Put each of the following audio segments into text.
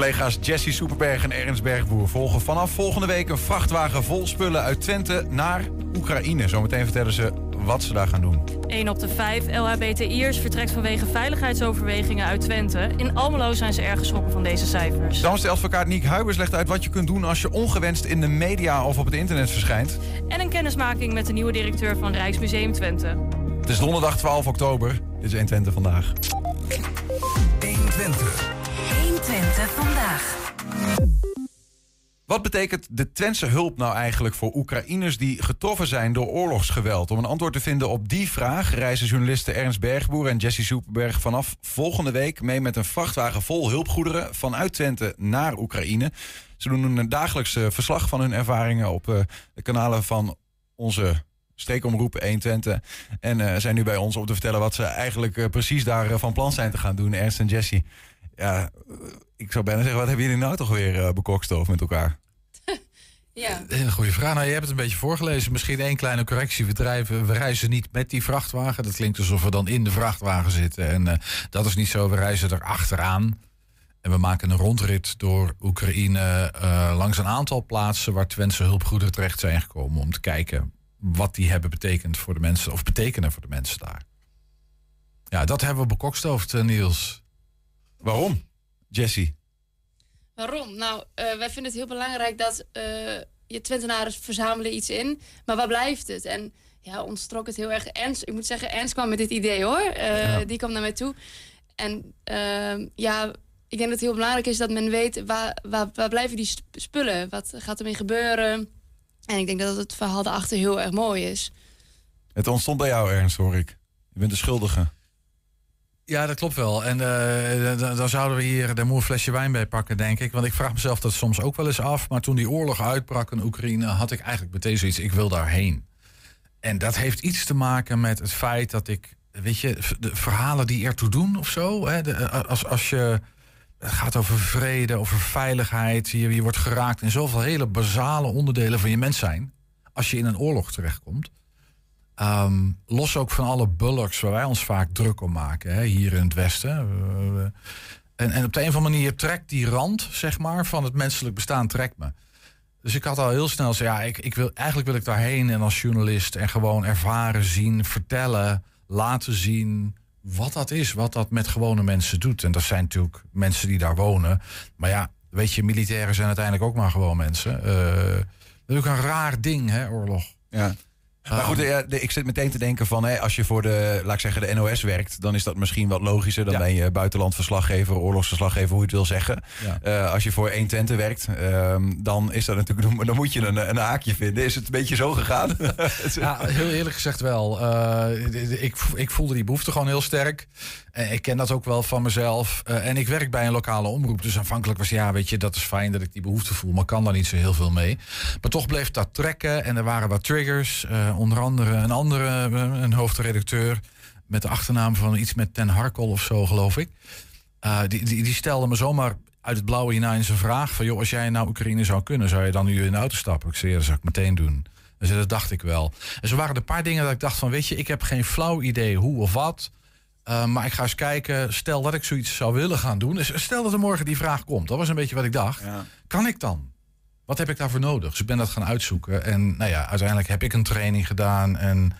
Collega's Jesse Superberg en Ernst Bergboer volgen vanaf volgende week een vrachtwagen vol spullen uit Twente naar Oekraïne. Zometeen vertellen ze wat ze daar gaan doen. 1 op de 5 LHBTI'ers vertrekt vanwege veiligheidsoverwegingen uit Twente. In Almelo zijn ze erg geschrokken van deze cijfers. Dan is de advocaat Niek Huibers legt uit wat je kunt doen als je ongewenst in de media of op het internet verschijnt. En een kennismaking met de nieuwe directeur van Rijksmuseum Twente. Het is donderdag 12 oktober. Dit is 1 Twente vandaag. 120. 120 vandaag. Wat betekent de Twentse hulp nou eigenlijk voor Oekraïners die getroffen zijn door oorlogsgeweld? Om een antwoord te vinden op die vraag reizen journalisten Ernst Bergboer en Jesse Soeperberg vanaf volgende week mee met een vrachtwagen vol hulpgoederen vanuit Twente naar Oekraïne. Ze doen een dagelijks eh, verslag van hun ervaringen op eh, de kanalen van onze streekomroep 120. En eh, zijn nu bij ons om te vertellen wat ze eigenlijk precies daar van plan zijn te gaan doen. Ernst en Jesse. Ja, eh, ik zou bijna zeggen, wat hebben jullie nou toch weer eh, bekokstoofd met elkaar? Ja. Een goede vraag. Nou, je hebt het een beetje voorgelezen. Misschien één kleine correctie. We, drijven, we reizen niet met die vrachtwagen. Dat klinkt alsof we dan in de vrachtwagen zitten. En eh, dat is niet zo. We reizen er achteraan. En we maken een rondrit door Oekraïne eh, langs een aantal plaatsen waar Twentse hulpgoederen terecht zijn gekomen. Om te kijken wat die hebben betekend voor de mensen, of betekenen voor de mensen daar. Ja, dat hebben we bekokstoofd, eh, Niels. Waarom, Jesse? Waarom? Nou, eh, wij vinden het heel belangrijk dat eh, je Twentenaren verzamelen iets in. Maar waar blijft het? En ja, ons trok het heel erg. Ernst, ik moet zeggen, Ernst kwam met dit idee hoor. Eh, Die kwam naar mij toe. En ehm, ja, ik denk dat het heel belangrijk is dat men weet waar, waar, waar blijven die sp- spullen? Wat gaat ermee gebeuren? En ik denk dat het verhaal daarachter heel erg mooi is. Het ontstond bij jou, Ernst, hoor ik. Je bent de schuldige. Ja, dat klopt wel. En eh, dan- zouden we hier de moe flesje wijn bij pakken, denk ik. Want ik vraag mezelf dat soms ook wel eens af. Maar toen die oorlog uitbrak in Oekraïne, had ik eigenlijk meteen zoiets. Ik wil daarheen. En dat heeft iets te maken met het feit dat ik, weet je, de verhalen die ertoe doen of zo. Hè, eh, als, als je. Gaat over vrede, over veiligheid. Je, je wordt geraakt in zoveel hele basale onderdelen van je mens zijn. Als je in een oorlog terechtkomt. Ehm, los ook van alle bullocks waar wij ons vaak druk om maken, hè, hier in het Westen. We- we- en, en op de een of andere manier trekt die rand, zeg maar, van het menselijk bestaan, trekt me. Dus ik had al heel snel gezegd, ja, ik, ik wil, eigenlijk wil ik daarheen en als journalist en gewoon ervaren, zien, vertellen, laten zien wat dat is, wat dat met gewone mensen doet. En dat zijn natuurlijk mensen die daar wonen. Maar ja, weet je, militairen zijn uiteindelijk ook maar gewoon mensen. Eh, dat is ook een raar ding, hè, oorlog. Ja. Maar goed, ja, de- ik zit meteen te denken van... Hè, als je voor de, laat ik zeggen, de NOS werkt... dan is dat misschien wat logischer. Dan Ja. ben je buitenlandverslaggever, oorlogsverslaggever, hoe je het wil zeggen. Ja. Eh, als je voor 1 Twente werkt, ehm, dan, is dat natuurlijk, dan moet je een, een haakje vinden. Is het een beetje zo gegaan? Ja, heel eerlijk gezegd wel. Eh, ik, ik voelde die behoefte gewoon heel sterk. En ik ken dat ook wel van mezelf. Eh, en ik werk bij een lokale omroep. Dus aanvankelijk was ja, weet je, dat is fijn dat ik die behoefte voel. Maar kan daar niet zo heel veel mee. Maar toch bleef dat trekken. En er waren wat triggers. Eh, onder andere een andere, eh, een hoofdredacteur. Met de achternaam van iets met Ten Harkel of zo, geloof ik. Eh, die, die, die stelde me zomaar uit het blauwe hierna eens een vraag. Van joh, als jij naar Oekraïne zou kunnen, zou je dan nu in de auto stappen? Ik zei, ja, dat zou ik meteen doen. Dus dat dacht ik wel. En zo waren er een paar dingen dat ik dacht van, weet je, ik heb geen flauw idee hoe of wat. Uh, maar ik ga eens kijken, stel dat ik zoiets zou willen gaan doen. Dus stel dat er morgen die vraag komt. Dat was een beetje wat ik dacht. Ja. Kan ik dan? Wat heb ik daarvoor nodig? Dus ik ben dat gaan uitzoeken. En nou ja, uiteindelijk heb ik een training gedaan. En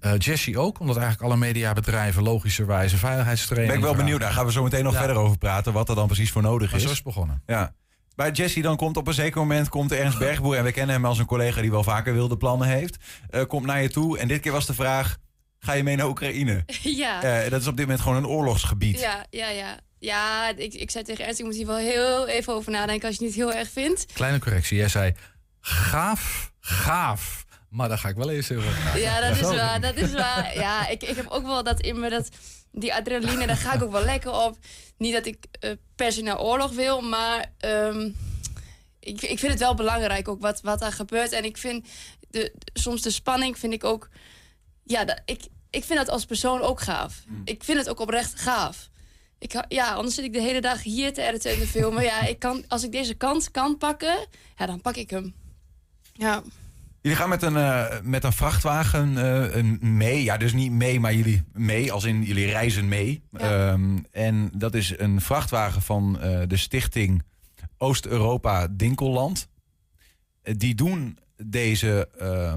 uh, Jesse ook, omdat eigenlijk alle mediabedrijven logischerwijs een veiligheidstraining. Ben ik wel benieuwd. Daar gaan we zo meteen nog Ja. verder over praten. Wat er dan precies voor nodig Maar is. zo is begonnen. Ja. Bij Jesse dan komt op een zeker moment komt Ernst Bergboer... en we kennen hem als een collega die wel vaker wilde plannen heeft... eh, komt naar je toe en dit keer was de vraag... ga je mee naar Oekraïne? ja. Eh, dat is op dit moment gewoon een oorlogsgebied. Ja, ja, ja. Ja, ik, ik zei tegen Ernst, ik moet hier wel heel even over nadenken als je het niet heel erg vindt. Kleine correctie. Jij zei gaaf, gaaf. Maar daar ga ik wel eens even over nadenken. Ja, dat is waar, dat is waar. Ja, ik, ik heb ook wel dat in me, dat, die adrenaline, daar ga ik ook wel lekker op. Niet dat ik eh, per se naar oorlog wil, maar ehm, ik, ik vind het wel belangrijk ook wat, wat daar gebeurt. En ik vind de, soms de spanning vind ik ook, ja, dat, ik, ik vind dat als persoon ook gaaf. Ik vind het ook oprecht gaaf. Ik, ja, anders zit ik de hele dag hier te editen en te filmen. Ja, ik kan, als ik deze kans kan pakken, ja, dan pak ik hem. Ja. Jullie gaan met een, eh, met een vrachtwagen eh, mee. Ja, dus niet mee, maar jullie mee. Als in jullie reizen mee. Ja. Ehm, en dat is een vrachtwagen van eh, de stichting Oost-Europa dinkelland. Die doen deze eh,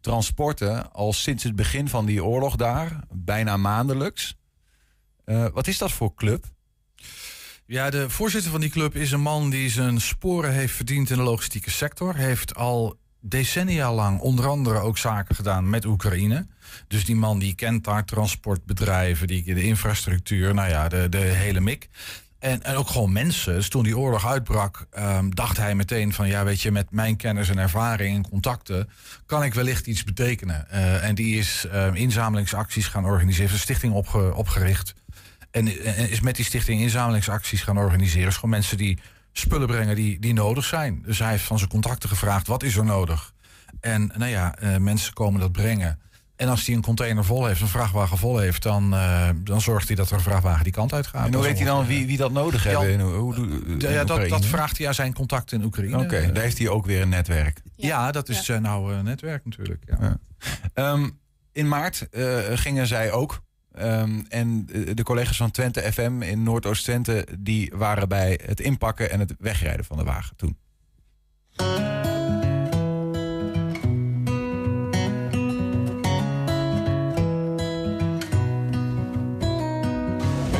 transporten al sinds het begin van die oorlog daar, bijna maandelijks. Eh, wat is dat voor club? Ja, de voorzitter van die club is een man die zijn sporen heeft verdiend in de logistieke sector. Heeft al decennia lang onder andere ook zaken gedaan met Oekraïne. Dus die man die kent daar transportbedrijven, die, de infrastructuur, nou ja, de, de hele mik. En, en ook gewoon mensen. Dus toen die oorlog uitbrak, ehm, dacht hij meteen van... ja, weet je, met mijn kennis en ervaring en contacten... kan ik wellicht iets betekenen. Eh, en die is ehm, inzamelingsacties gaan organiseren. Een stichting opge- opgericht. En, en is met die stichting inzamelingsacties gaan organiseren. Dus gewoon mensen die spullen brengen die, die nodig zijn. Dus hij heeft van zijn contacten gevraagd, wat is er nodig? En nou ja, eh, mensen komen dat brengen. En als hij een container vol heeft, een vrachtwagen vol heeft... dan, eh, dan zorgt hij dat er een vrachtwagen die kant uit gaat. en hoe weet hij dan wie, wie dat nodig hebben? in- hoe, hoe, in Ja, dat, Oekraïne? dat vraagt hij aan zijn contacten in Oekraïne. Oké, Eh, daar heeft hij ook weer een netwerk. ja, dat is zijn oude netwerk natuurlijk. Ja. Ja. Ehm, in maart eh, gingen zij ook. Ehm, en de collega's van Twente FM in Noordoost-Twente... die waren bij het inpakken en het wegrijden van de wagen toen.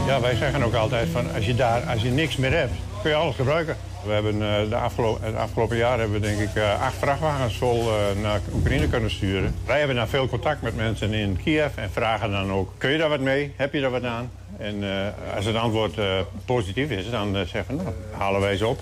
Ja, wij zeggen ook altijd van als je daar als je niks meer hebt, kun je alles gebruiken. We hebben eh, de afgelopen, afgelopen jaar hebben we denk ik eh, acht vrachtwagens vol eh, naar Oekraïne kunnen sturen. Wij hebben dan veel contact met mensen in Kiev en vragen dan ook, kun je daar wat mee? Heb je daar wat aan? En als het antwoord positief is, dan zeggen we, nou, halen wij ze op.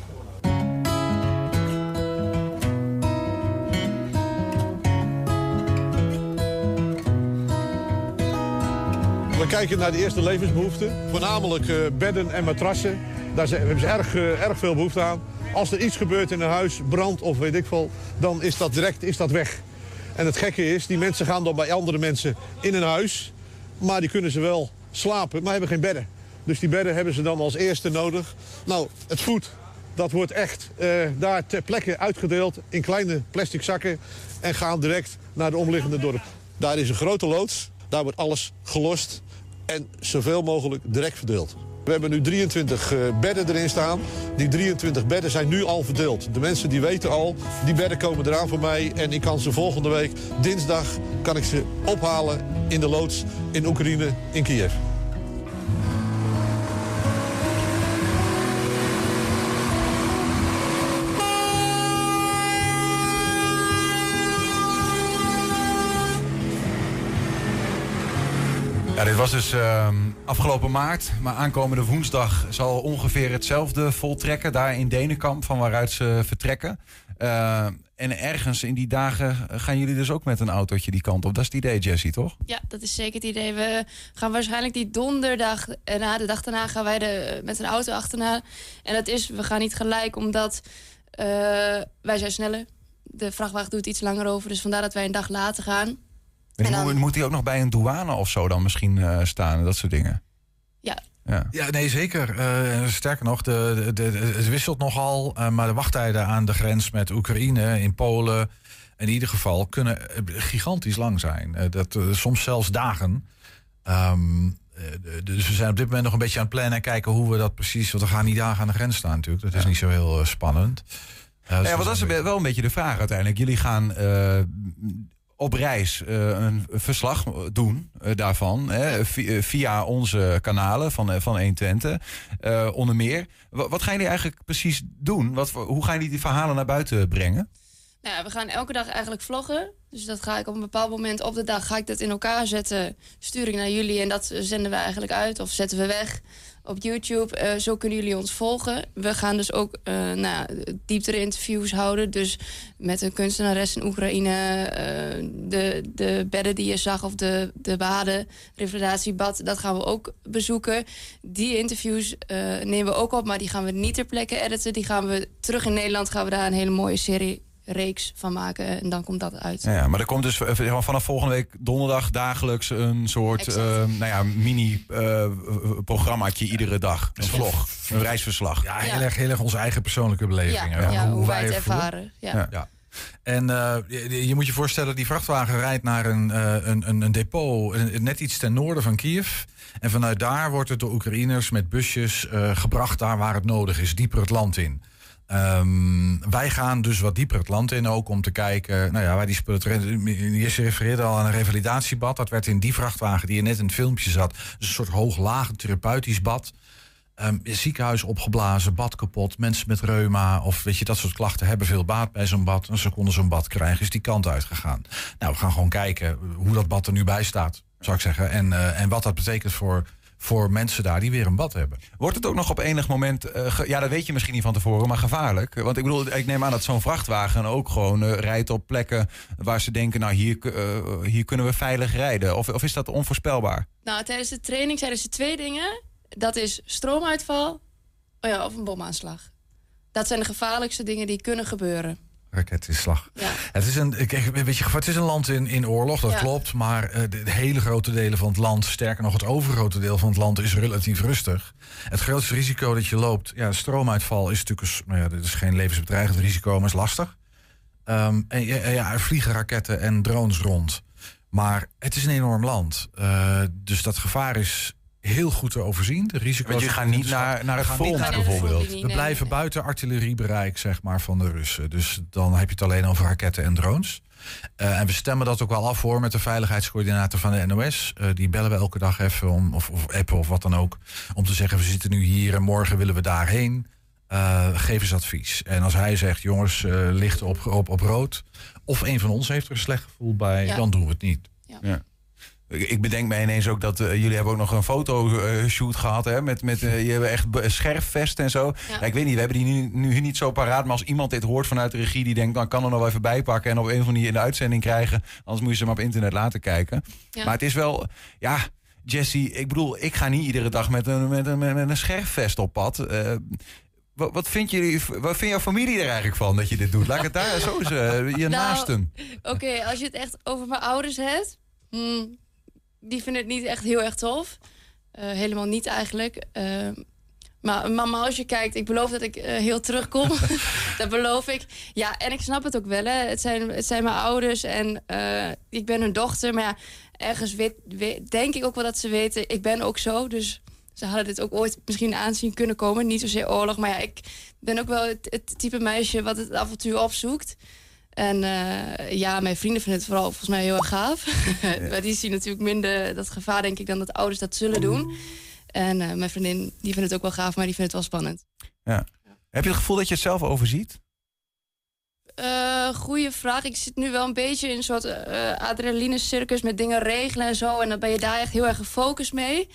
We kijken naar de eerste levensbehoeften. Voornamelijk bedden en matrassen. Daar hebben ze erg, eh, erg veel behoefte aan. Als er iets gebeurt in een huis, brand of weet ik veel... dan is dat direct is dat weg. En het gekke is, die mensen gaan dan bij andere mensen in een huis... maar die kunnen ze wel slapen, maar hebben geen bedden. Dus die bedden hebben ze dan als eerste nodig. Nou, het voed, dat wordt echt eh, daar ter plekke uitgedeeld... in kleine plastic zakken en gaan direct naar de omliggende dorp. Daar is een grote loods, daar wordt alles gelost en zoveel mogelijk direct verdeeld. We hebben nu 23 eh, bedden erin staan. Die 23 bedden zijn nu al verdeeld. De mensen die weten al, die bedden komen eraan voor mij... en ik kan ze volgende week, dinsdag, kan ik ze ophalen in de loods in Oekraïne, in Kiev. Ja, dit was dus ehm, afgelopen maart. Maar aankomende woensdag zal ongeveer hetzelfde voltrekken. Daar in Denenkamp, van waaruit ze vertrekken. Eh, en ergens in die dagen gaan jullie dus ook met een autootje die kant op. Dat is het idee, Jessie, toch? Ja, dat is zeker het idee. We gaan waarschijnlijk die donderdag na de dag daarna gaan wij er met een auto achterna. En dat is, we gaan niet gelijk, omdat eh, wij zijn sneller. De vrachtwagen doet iets langer over, dus vandaar dat wij een dag later gaan. En En dan- moet, moet die ook nog bij een douane of zo dan misschien eh, staan? Dat soort dingen. Ja, Ja. Ja, nee, zeker. Eh, sterker nog, de, de, de- het wisselt nogal. eh, maar de wachttijden aan de grens met Oekraïne, in Polen... in ieder geval kunnen gigantisch lang zijn. Eh, dat, soms zelfs dagen. Ehm, eh, dus we zijn op dit moment nog een beetje aan het plannen... en kijken hoe we dat precies... want we gaan niet dagen aan de grens staan natuurlijk. Dat is niet zo heel spannend. Dus Ja, we want dat is wel een beetje de vraag uiteindelijk. Jullie gaan eh, op reis eh, een verslag doen eh, daarvan. Hè, eh, via onze kanalen van, van 120. eh onder meer. Wa- wat gaan jullie eigenlijk precies doen? Wat, hoe gaan jullie die verhalen naar buiten brengen? Nou ja, we gaan elke dag eigenlijk vloggen. Dus dat ga ik op een bepaald moment op de dag ga ik dat in elkaar zetten. Stuur ik naar jullie en dat zenden we eigenlijk uit of zetten we weg op YouTube. Eh, zo kunnen jullie ons volgen. We gaan dus ook eh nou, dieptere interviews houden. Dus met een kunstenares in Oekraïne. eh, de, de bedden die je zag of de, de baden, revalidatiebad. Dat gaan we ook bezoeken. Die interviews nemen we ook op, maar die gaan we niet ter plekke editen. Die gaan we terug in Nederland. Gaan we daar een hele mooie serie reeks van maken. En dan komt dat uit. Ja, maar er komt dus eh, vanaf volgende week donderdag dagelijks een soort eh, nou ja, mini-programmaatje iedere dag. Een vlog, een reisverslag. Ja, heel, Ja. Erg, heel erg onze eigen persoonlijke beleving. Ja, hoe, wij het ervaren. Ja. En eh, je, je moet je voorstellen, die vrachtwagen rijdt naar een, eh, een, een, een depot een- net iets ten noorden van Kiev. En vanuit daar wordt het door Oekraïners met busjes eh, gebracht daar waar het nodig is, dieper het land in. Ehm, wij gaan dus wat dieper het land in ook om te kijken. Nou ja, waar die spullen. Je refereerde al aan een revalidatiebad. Dat werd in die vrachtwagen die je net in het filmpje zat. Dus een soort hooglaag therapeutisch bad. Ehm, ziekenhuis opgeblazen, bad kapot. Mensen met reuma of weet je, dat soort klachten hebben veel baat bij zo'n bad. En ze konden zo'n bad krijgen. Is die kant uitgegaan. Nou, we gaan gewoon kijken hoe dat bad er nu bij staat, zou ik zeggen. En, eh, en wat dat betekent voor, voor mensen daar die weer een bad hebben. Wordt het ook nog op enig moment, eh, ja dat weet je misschien niet van tevoren, maar gevaarlijk? Want ik bedoel, ik neem aan dat zo'n vrachtwagen ook gewoon eh, rijdt op plekken waar ze denken, nou hier, eh, hier kunnen we veilig rijden. Of, of is dat onvoorspelbaar? Nou, tijdens de training zeiden ze twee dingen. Dat is stroomuitval oh ja, of een bomaanslag. Dat zijn de gevaarlijkste dingen die kunnen gebeuren. Raketinslag. Ja. Het is een, kijk, weet je, het is een land in, in oorlog, dat Ja. klopt. Maar eh, de, de hele grote delen van het land, sterker nog het overgrote deel van het land, is relatief rustig. Het grootste risico dat je loopt, ja, stroomuitval is natuurlijk, een nou ja, dit is geen levensbedreigend risico, maar is lastig. Ehm, en ja, ja, er vliegen raketten en drones rond. Maar het is een enorm land. Eh, dus dat gevaar is heel goed te overzien. De risico's Want je gaat niet naar, naar het We gaan niet front naar bijvoorbeeld. we blijven buiten artilleriebereik zeg maar, van de Russen. Dus dan heb je het alleen over raketten en drones. Eh, en we stemmen dat ook wel af voor met de veiligheidscoördinator van de NOS. Eh, die bellen we elke dag even, om, of, of appen of wat dan ook. Om te zeggen, we zitten nu hier en morgen willen we daarheen. Eh, geef eens advies. En als hij zegt, jongens, eh licht op, op, op rood. Of een van ons heeft er een slecht gevoel bij, Ja. dan doen we het niet. Ik ik bedenk me ineens ook dat eh, jullie hebben ook nog een fotoshoot gehad. Hè, met, met, eh, je hebt echt scherfvest en zo. Ja. Ja, ik weet niet, we hebben die nu, nu niet zo paraat. Maar als iemand dit hoort vanuit de regie, die denkt... dan kan er nog even bijpakken en op een of andere manier in de uitzending krijgen. Anders moet je ze maar op internet laten kijken. Ja. Maar het is wel, ja, Jesse, ik bedoel, ik ga niet iedere dag met een, met een, met een scherfvest op pad. Eh, wat, wat, vindt jullie, wat vindt jouw familie er eigenlijk van dat je dit doet? Laat ik het daar zo eens, eh, je Nou, naasten. Oké, als je het echt over mijn ouders hebt... hmm, die vinden het niet echt heel erg tof. Eh, helemaal niet eigenlijk. Eh, maar mama, als je kijkt, ik beloof dat ik eh, heel terugkom. dat beloof ik. Ja, en ik snap het ook wel. Hè. Het, zijn, het zijn mijn ouders en ik ben hun dochter. Maar ja, ergens weet, weet- denk ik ook wel dat ze weten... ik ben ook zo, dus... Ze hadden dit ook ooit misschien aanzien kunnen komen. Niet zozeer oorlog, maar ja, ik ben ook wel het, het type meisje wat het avontuur opzoekt. En eh, ja, mijn vrienden vinden het vooral volgens mij heel erg gaaf. maar die zien natuurlijk minder dat gevaar, denk ik, dan dat ouders dat zullen doen. En eh, mijn vriendin, die vindt het ook wel gaaf, maar die vindt het wel spannend. Heb je het gevoel dat je het zelf overziet? Eh goeie vraag. Ik zit nu wel een beetje in een soort eh adrenaline circus met dingen regelen en zo. En dan ben je daar echt heel erg gefocust mee.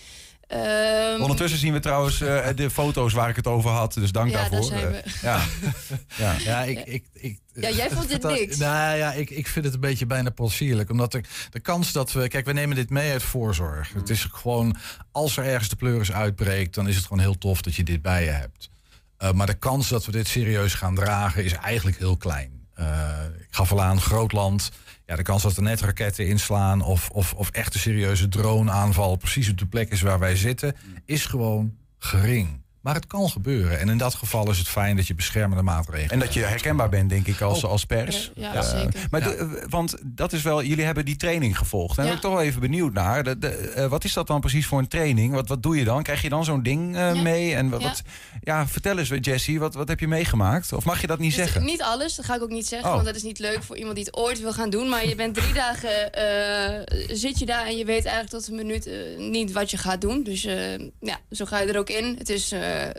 Ehm, Ondertussen zien we trouwens eh, de foto's waar ik het over had. Dus dank Ja, daar daarvoor. zijn we. Eh, ja. ja. Ja, ik, ik, ik, Ja, jij vond dit niks. Nou ja, ik, ik vind het een beetje bijna potsierlijk. Omdat de, de kans dat we... Kijk, we nemen dit mee uit voorzorg. Het is gewoon... Als er ergens de pleuris uitbreekt... dan is het gewoon heel tof dat je dit bij je hebt. Eh, maar de kans dat we dit serieus gaan dragen... is eigenlijk heel klein. Eh, ik gaf al aan, groot land... De kans dat er net raketten inslaan... of, of, of echt een serieuze drone-aanval... precies op de plek is waar wij zitten... is gewoon gering. Maar het kan gebeuren. En in dat geval is het fijn dat je beschermende maatregelen En dat je herkenbaar bent, denk ik, als, als pers. Ja, Eh, zeker. Maar Ja. de- eh, want dat is wel, jullie hebben die training gevolgd. En daar Ja. ben ik toch wel even benieuwd naar. De, de, eh, wat is dat dan precies voor een training? Wat, wat doe je dan? Krijg je dan zo'n ding eh, Ja. mee? En wat, Ja. wat- ja, vertel eens, Jessie, wat, wat heb je meegemaakt? Of mag je dat niet zeggen? Niet alles, dat ga ik ook niet zeggen, Oh. want dat is niet leuk voor iemand die het ooit wil gaan doen. Maar je bent drie dagen, eh, zit je daar en je weet eigenlijk tot een minuut niet wat je gaat doen. Dus eh, ja, zo ga je er ook in. Het is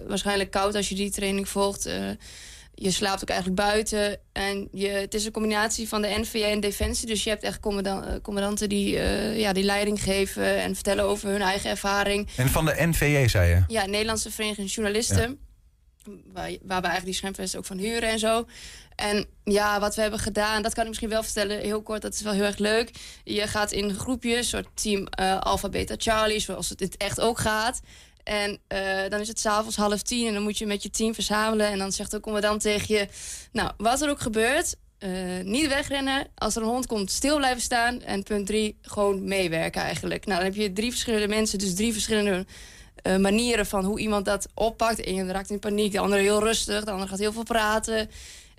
waarschijnlijk koud als je die training volgt. Eh, je slaapt ook eigenlijk buiten. En je, het is een combinatie van de NVA en Defensie. Dus je hebt echt eh, commandanten die, eh, ja, die leiding geven en vertellen over hun eigen ervaring. En van de NVJ, zei je? Ja, Nederlandse Vereniging Journalisten. Waar, waar we eigenlijk die schermvesten ook van huren en zo. En ja, wat we hebben gedaan, dat kan ik misschien wel vertellen, heel kort, dat is wel heel erg leuk. Je gaat in groepjes, soort team eh Alpha, Beta, Charlie, zoals het echt ook gaat. En eh, dan is het s'avonds half tien en dan moet je met je team verzamelen. En dan zegt de commandant tegen je, nou, wat er ook gebeurt, eh, niet wegrennen. Als er een hond komt, stil blijven staan. En punt drie, gewoon meewerken eigenlijk. Nou, dan heb je drie verschillende mensen, dus drie verschillende eh, manieren van hoe iemand dat oppakt. De ene raakt in paniek, de andere heel rustig, de andere gaat heel veel praten.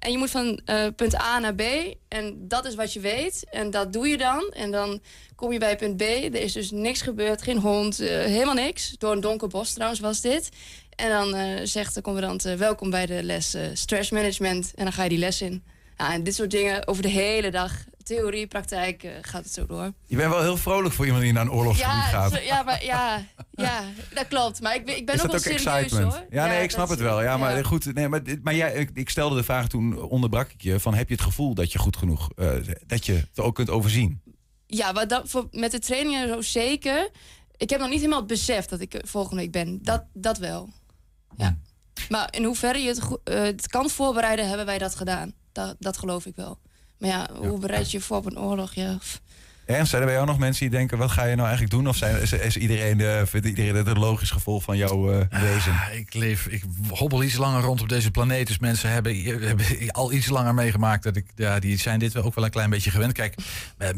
En je moet van eh, punt A naar B. En dat is wat je weet. En dat doe je dan. En dan kom je bij punt B. Er is dus niks gebeurd. Geen hond. eh, helemaal niks. Door een donker bos trouwens was dit. En dan eh, zegt de commandant... welkom bij de les stress management. En dan ga je die les in. Ja, en dit soort dingen over de hele dag. Theorie, praktijk, eh, gaat het zo door. Je bent wel heel vrolijk voor iemand die naar een oorlogsgebied Ja, gaat. ja, maar, ja, ja, dat klopt. Maar ik ben, ik ben is ook wel serieus excitement? hoor. Ja, nee, ik snap het wel. Ja, maar ja. goed. Nee, maar, maar jij, ik, ik stelde de vraag toen, onderbrak ik je. Van, heb je het gevoel dat je goed genoeg, eh, dat je het ook kunt overzien? Ja, dat, voor, met de trainingen zo zeker. Ik heb nog niet helemaal het besef dat ik er volgende week ben. Dat, dat wel. Ja. Maar in hoeverre je het, eh, het kan voorbereiden, hebben wij dat gedaan. Dat, dat geloof ik wel. Maar ja, hoe bereid je je voor op een oorlog? Ja. Ernst, zijn er bij jou nog mensen die denken, wat ga je nou eigenlijk doen? Of zijn, is, is iedereen, eh, vindt iedereen het een logisch gevolg van jouw eh, wezen? Ah, ik leef, ik hobbel iets langer rond op deze planeet. Dus mensen hebben, hebben al iets langer meegemaakt. Dat ik, ja, die zijn dit wel ook wel een klein beetje gewend. Kijk,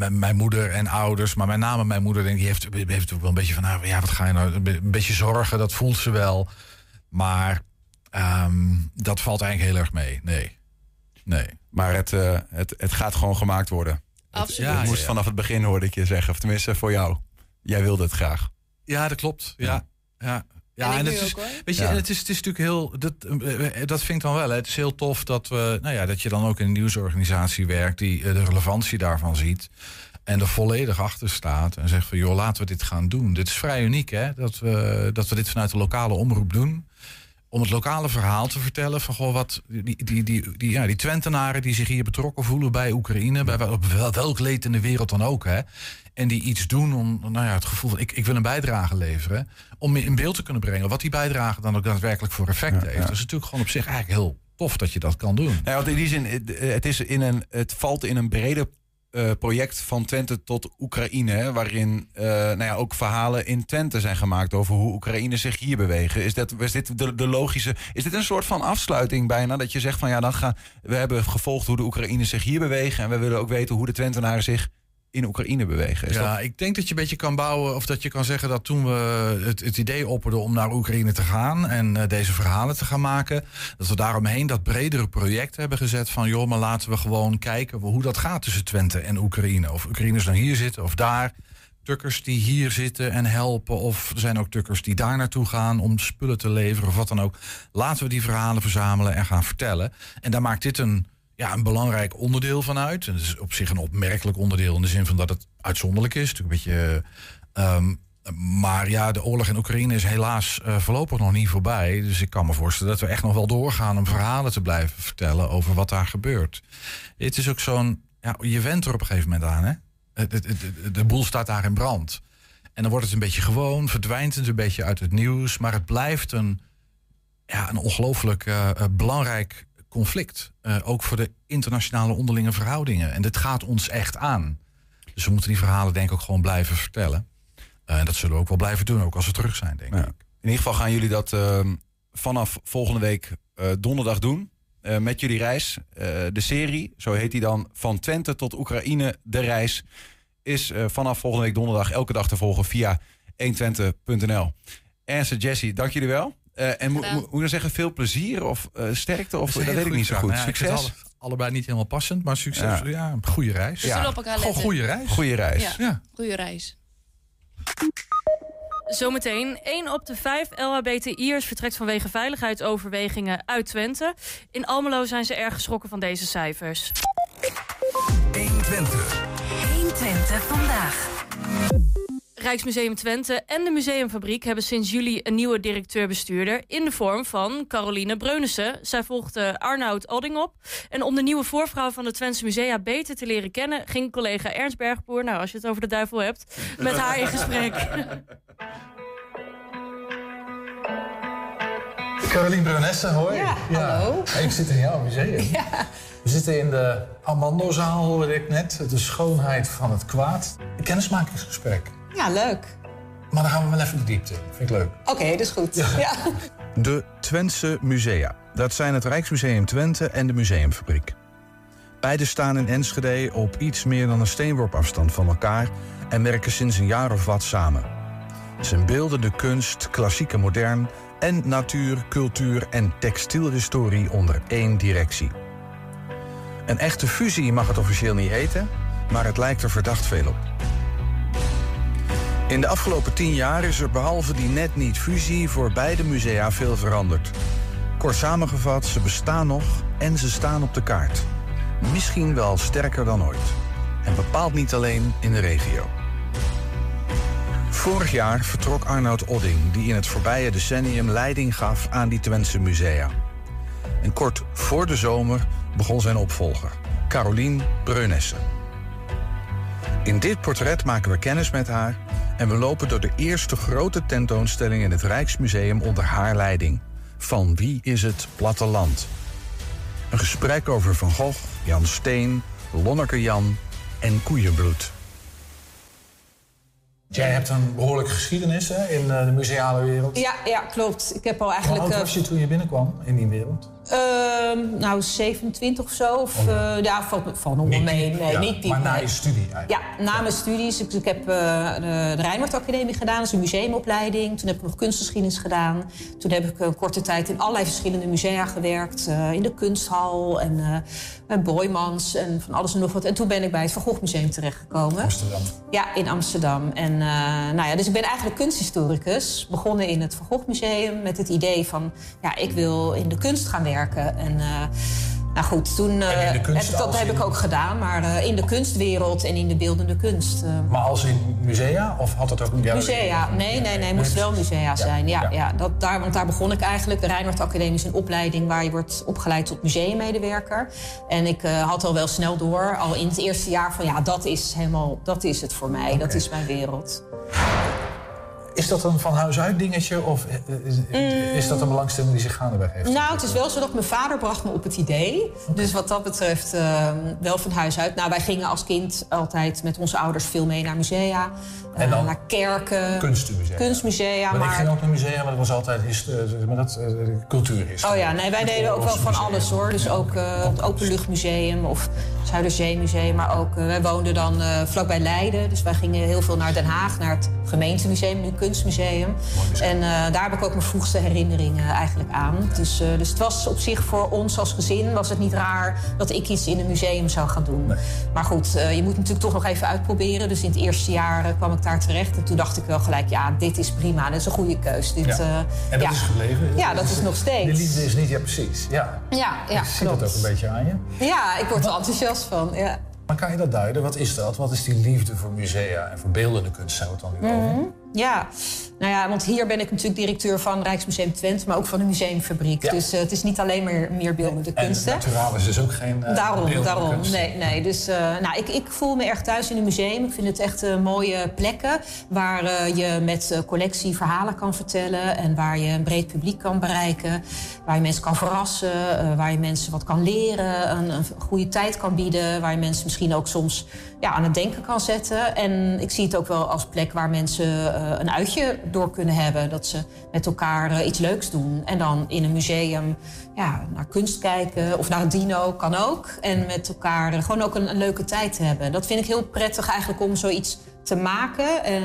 mijn moeder en ouders, maar met name mijn moeder, denk ik, die heeft, heeft ook wel een beetje van, nou, ja, wat ga je nou, een beetje zorgen, dat voelt ze wel. Maar ehm, dat valt eigenlijk heel erg mee. Nee, nee. Maar het, eh, het, het gaat gewoon gemaakt worden. absoluut. Ja, het moest ja. vanaf het begin, hoorde ik je zeggen. Of tenminste, voor jou. Jij wilde het graag. Ja, dat klopt. Ja, ja. ja. En ik en het is, ook, weet je, Ja. het is, het is natuurlijk heel. Dat, eh, dat vind ik dan wel. Hè. Het is heel tof dat we, nou ja, dat je dan ook in een nieuwsorganisatie werkt die eh, de relevantie daarvan ziet. En er volledig achter staat. En zegt van joh, laten we dit gaan doen. Dit is vrij uniek, hè? Dat we, dat we dit vanuit de lokale omroep doen. Om het lokale verhaal te vertellen van goh, wat die, die, die, die, ja, die Twentenaren die zich hier betrokken voelen bij Oekraïne, bij wel- welk leed in de wereld dan ook, hè? En die iets doen om nou ja, het gevoel van ik, ik wil een bijdrage leveren. Om in beeld te kunnen brengen wat die bijdrage dan ook daadwerkelijk voor effect heeft. Dat is natuurlijk gewoon op zich eigenlijk heel tof dat je dat kan doen. Nou, want in die zin, het, het, is in een, het valt in een breder eh, project van Twente tot Oekraïne. Waarin eh, nou ja, ook verhalen in Twente zijn gemaakt over hoe Oekraïne zich hier bewegen. Is, dat, is dit de, logische. Is dit een soort van afsluiting bijna? Dat je zegt van ja, dan gaan. We hebben gevolgd hoe de Oekraïners zich hier bewegen. En we willen ook weten hoe de Twentenaren zich in Oekraïne bewegen. Is ja, dat, ik denk dat je een beetje kan bouwen, of dat je kan zeggen dat toen we het, het idee opperden om naar Oekraïne te gaan en eh, deze verhalen te gaan maken, dat we daaromheen dat bredere project hebben gezet van joh, maar laten we gewoon kijken hoe dat gaat tussen Twente en Oekraïne. Of Oekraïners nou hier zitten of daar. Tukkers die hier zitten en helpen. Of er zijn ook tukkers die daar naartoe gaan om spullen te leveren of wat dan ook. Laten we die verhalen verzamelen en gaan vertellen. En daar maakt dit een, ja, een belangrijk onderdeel van uit. En is op zich een opmerkelijk onderdeel in de zin van dat het uitzonderlijk is. Een beetje. ehm, maar ja, de oorlog in Oekraïne is helaas eh, voorlopig nog niet voorbij. Dus ik kan me voorstellen dat we echt nog wel doorgaan om verhalen te blijven vertellen over wat daar gebeurt. Het is ook zo'n. Ja, je went er op een gegeven moment aan, hè? Het- de boel staat daar in brand. En dan wordt het een beetje gewoon, verdwijnt het een beetje uit het nieuws. Maar het blijft een, ja, een ongelooflijk eh, eh, belangrijk conflict. Eh, ook voor de internationale onderlinge verhoudingen. En dit gaat ons echt aan. Dus we moeten die verhalen denk ik ook gewoon blijven vertellen. Eh, en dat zullen we ook wel blijven doen, ook als we terug zijn, denk Ja. ik. In ieder geval gaan jullie dat ehm, vanaf volgende week eh, donderdag doen. Met jullie reis. De serie, zo heet die dan, van Twente tot Oekraïne, de reis, is vanaf volgende week donderdag elke dag te volgen via 120.nl. Ernst en Jesse, dank jullie wel. Eh, en mo- mo- moet ik dan zeggen, veel plezier of eh, sterkte? Of Dat weet ik niet zo goede goed. Nou Succes. alle- allebei niet helemaal passend, maar succes. Ja. Ja, een goede reis. We Ja. op Gewoon goede reis. Goeie reis. Ja. Ja. Goeie reis. Zometeen, 1 op de 5 LHBTI'ers vertrekt vanwege veiligheidsoverwegingen uit Twente. In Almelo zijn ze erg geschrokken van deze cijfers. 120 vandaag. Rijksmuseum Twente en de Museumfabriek hebben sinds juli een nieuwe directeur-bestuurder in de vorm van Caroline Breunissen. Zij volgde Arnoud Odding op. En om de nieuwe voorvrouw van de Twentse Musea beter te leren kennen, ging collega Ernst Bergboer, nou als je het over de duivel hebt, met haar in gesprek. Caroline Brunesse, hoi. Ja, hallo. Ik zit in jouw museum. We zitten in de Amandozaal, hoorde ik net. De schoonheid van het kwaad. Een kennismakingsgesprek. Ja, leuk. Maar dan gaan we wel even de diepte in. Vind ik leuk. Oké, dat is goed. Ja. De Twentse Musea. Dat zijn het Rijksmuseum Twente en de Museumfabriek. Beide staan in Enschede op iets meer dan een steenworp afstand van elkaar en werken sinds een jaar of wat samen. Ze beelden de kunst, klassiek en modern, en natuur, cultuur en textielhistorie onder één directie. Een echte fusie mag het officieel niet heten, maar het lijkt er verdacht veel op. In de afgelopen tien jaar is er behalve die net niet fusie voor beide musea veel veranderd. Kort samengevat, ze bestaan nog en ze staan op de kaart. Misschien wel sterker dan ooit. En bepaald niet alleen in de regio. Vorig jaar vertrok Arnoud Odding, die in het voorbije decennium leiding gaf aan die Twentse musea. En kort voor de zomer begon zijn opvolger, Carolien Breunesse. In dit portret maken we kennis met haar en we lopen door de eerste grote tentoonstelling in het Rijksmuseum onder haar leiding. Van wie is het platteland? Een gesprek over Van Gogh, Jan Steen, Lonneke Jan en koeienbloed. Jij hebt een behoorlijke geschiedenis hè, in eh, de museale wereld. Ja, ja, klopt. Ik heb al Hoe eigenlijk... oud eh, was je toen je binnenkwam in die wereld? Ehm, nou, 27 of zo. Of, Oh, ja. eh, ja, valt, valt nog wel mee. Nee, Ja, niet diep. Maar na je studie eigenlijk. Ja, na mijn studies. Ik, ik heb eh, de, Rijnwaard Academie gedaan. Dat is een museumopleiding. Toen heb ik nog kunstgeschiedenis gedaan. Toen heb ik een korte tijd in allerlei verschillende musea gewerkt. eh, in de kunsthal en eh bij Boymans en van alles en nog wat. En toen ben ik bij het Van Gogh Museum terechtgekomen. Amsterdam. Ja, in Amsterdam. En, eh, nou ja, dus ik ben eigenlijk kunsthistoricus. Begonnen in het Van Gogh Museum met het idee van... ja, ik wil in de kunst gaan werken. En eh, nou goed, toen... eh, En kunst heb- dat heb in- ik ook gedaan, maar eh, in de kunstwereld en in de beeldende kunst. Maar als in musea? Of had het ook een? Musea, nee, nee, nee, moest wel musea zijn. Ja, ja. ja. dat, daar, want daar begon ik eigenlijk. De Rijnwaard Academie is een opleiding waar je wordt opgeleid tot museummedewerker. En ik had al wel snel door, al in het eerste jaar, van ja, dat is helemaal, dat is het voor mij. Dat is mijn wereld. Is dat een van huis uit dingetje? Of eh, is, is dat een belangstelling die zich gaandeweg heeft? Nou, het is wel zo dat mijn vader bracht me op het idee. Dus wat dat betreft eh, wel van huis uit. Nou, wij gingen als kind altijd met onze ouders veel mee naar musea. eh, En dan naar kerken. Kunstmusea. Kunstmusea, Maar ik ging ook naar musea, maar dat was altijd eh, maar dat, eh, cultuurhistorie. Oh ja, nee, wij Het deden ook wel van alles hoor. Dus ook eh, het Openluchtmuseum of Zuiderzeemuseum. Maar ook, eh, wij woonden dan eh, vlakbij Leiden. Dus wij gingen heel veel naar Den Haag, naar het gemeentemuseum, nu kunstmuseum. En eh, daar heb ik ook mijn vroegste herinneringen eigenlijk aan. Dus, eh, dus het was op zich voor ons als gezin was het niet raar dat ik iets in een museum zou gaan doen. Maar goed, eh, je moet natuurlijk toch nog even uitproberen. Dus in het eerste jaar kwam ik daar terecht. En toen dacht ik wel gelijk, ja, dit is prima. Dit is een goede keus. Dit, Ja. En dat ja. is gebleven? Ja, dat is nog steeds. De liefde is niet, ja precies. Ja, Ja, ja ik zie dat ook een beetje aan je. Ja, ik word er enthousiast van. Ja. Maar kan je dat duiden? Wat is dat? Wat is die liefde voor musea en voor beeldende kunst zou het dan weer over? yeah. Nou ja, want hier ben ik natuurlijk directeur van Rijksmuseum Twente, maar ook van de museumfabriek. Ja. Dus eh, het is niet alleen maar meer beeldende En kunst. hè? Naturaal is dus ook geen uh, Daarom, daarom. Nee, nee. Dus eh, nou, ik, ik voel me erg thuis in een museum. Ik vind het echt eh, mooie plekken waar eh, je met eh, collectie verhalen kan vertellen en waar je een breed publiek kan bereiken, waar je mensen kan verrassen, eh, waar je mensen wat kan leren, een, een goede tijd kan bieden, waar je mensen misschien ook soms ja, aan het denken kan zetten. En ik zie het ook wel als plek waar mensen eh, een uitje door kunnen hebben, dat ze met elkaar eh, iets leuks doen en dan in een museum ja, naar kunst kijken of naar dino kan ook. En met elkaar gewoon ook een leuke tijd hebben. Dat vind ik heel prettig eigenlijk om zoiets te maken. eh,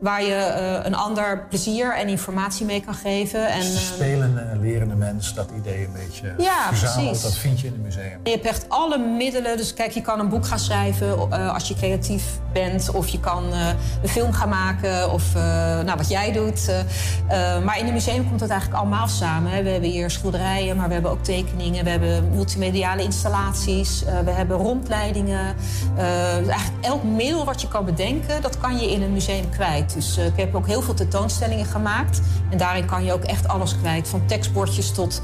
waar je eh, een ander plezier en informatie mee kan geven. En, eh, spelende en lerende mens, dat idee een beetje Ja, verzameld, precies. dat vind je in een museum. je hebt echt alle middelen. Dus kijk, je kan een boek gaan schrijven als je creatief bent. Of je kan een film gaan maken. Of nou, wat jij doet. maar in een museum komt dat eigenlijk allemaal samen. Hè. We hebben hier schilderijen, maar we hebben ook tekeningen. We hebben multimediale installaties. we hebben rondleidingen. Dus eigenlijk elk middel wat je kan bedenken, dat kan je in een museum kwijt. Dus eh, ik heb ook heel veel tentoonstellingen gemaakt. En daarin kan je ook echt alles kwijt. Van tekstbordjes tot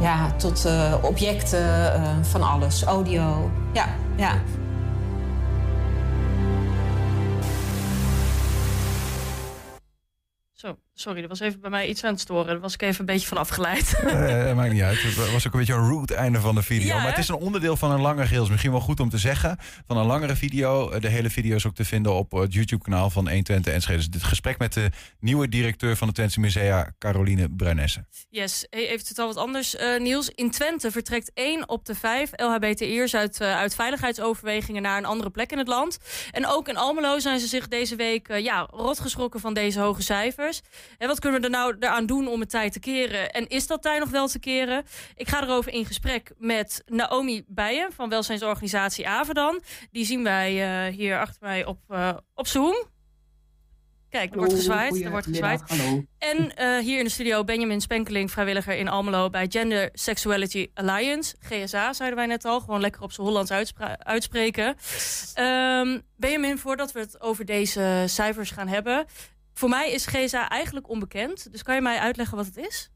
ja, tot eh, objecten, eh, van alles. Audio. Ja, ja. Sorry, er was even bij mij iets aan het storen. Daar was ik even een beetje van afgeleid. Eh, maakt niet uit. Het was ook een beetje een rude einde van de video. Ja, maar het is een onderdeel van een langer geheel. Is misschien wel goed om te zeggen. Van een langere video. Eh, De hele video is ook te vinden op het YouTube-kanaal van 120 Enschede. Dus dit gesprek met de nieuwe directeur van de Twentse Musea, Caroline Bruinesse. Yes, even totaal wat anders eh, nieuws. In Twente vertrekt 1 op de 5 LHBTI'ers uit, eh, uit veiligheidsoverwegingen naar een andere plek in het land. En ook in Almelo zijn ze zich deze week eh, ja, rotgeschrokken van deze hoge cijfers. En wat kunnen we er nou eraan doen om het tijd te keren? En is dat tijd nog wel te keren? Ik ga erover in gesprek met Naomi Bijen van welzijnsorganisatie Avedan. Die zien wij uh, hier achter mij op, uh, op Zoom. Kijk, er wordt gezwaaid. Er wordt gezwaaid. Hallo. En uh, hier in de studio Benjamin Spenkeling, vrijwilliger in Almelo bij Gender Sexuality Alliance. GSA, zeiden wij net al. Gewoon lekker op zijn Hollands uitspreken. Um, Benjamin, voordat we het over deze cijfers gaan hebben. Voor mij is GSA eigenlijk onbekend. Dus kan je mij uitleggen wat het is?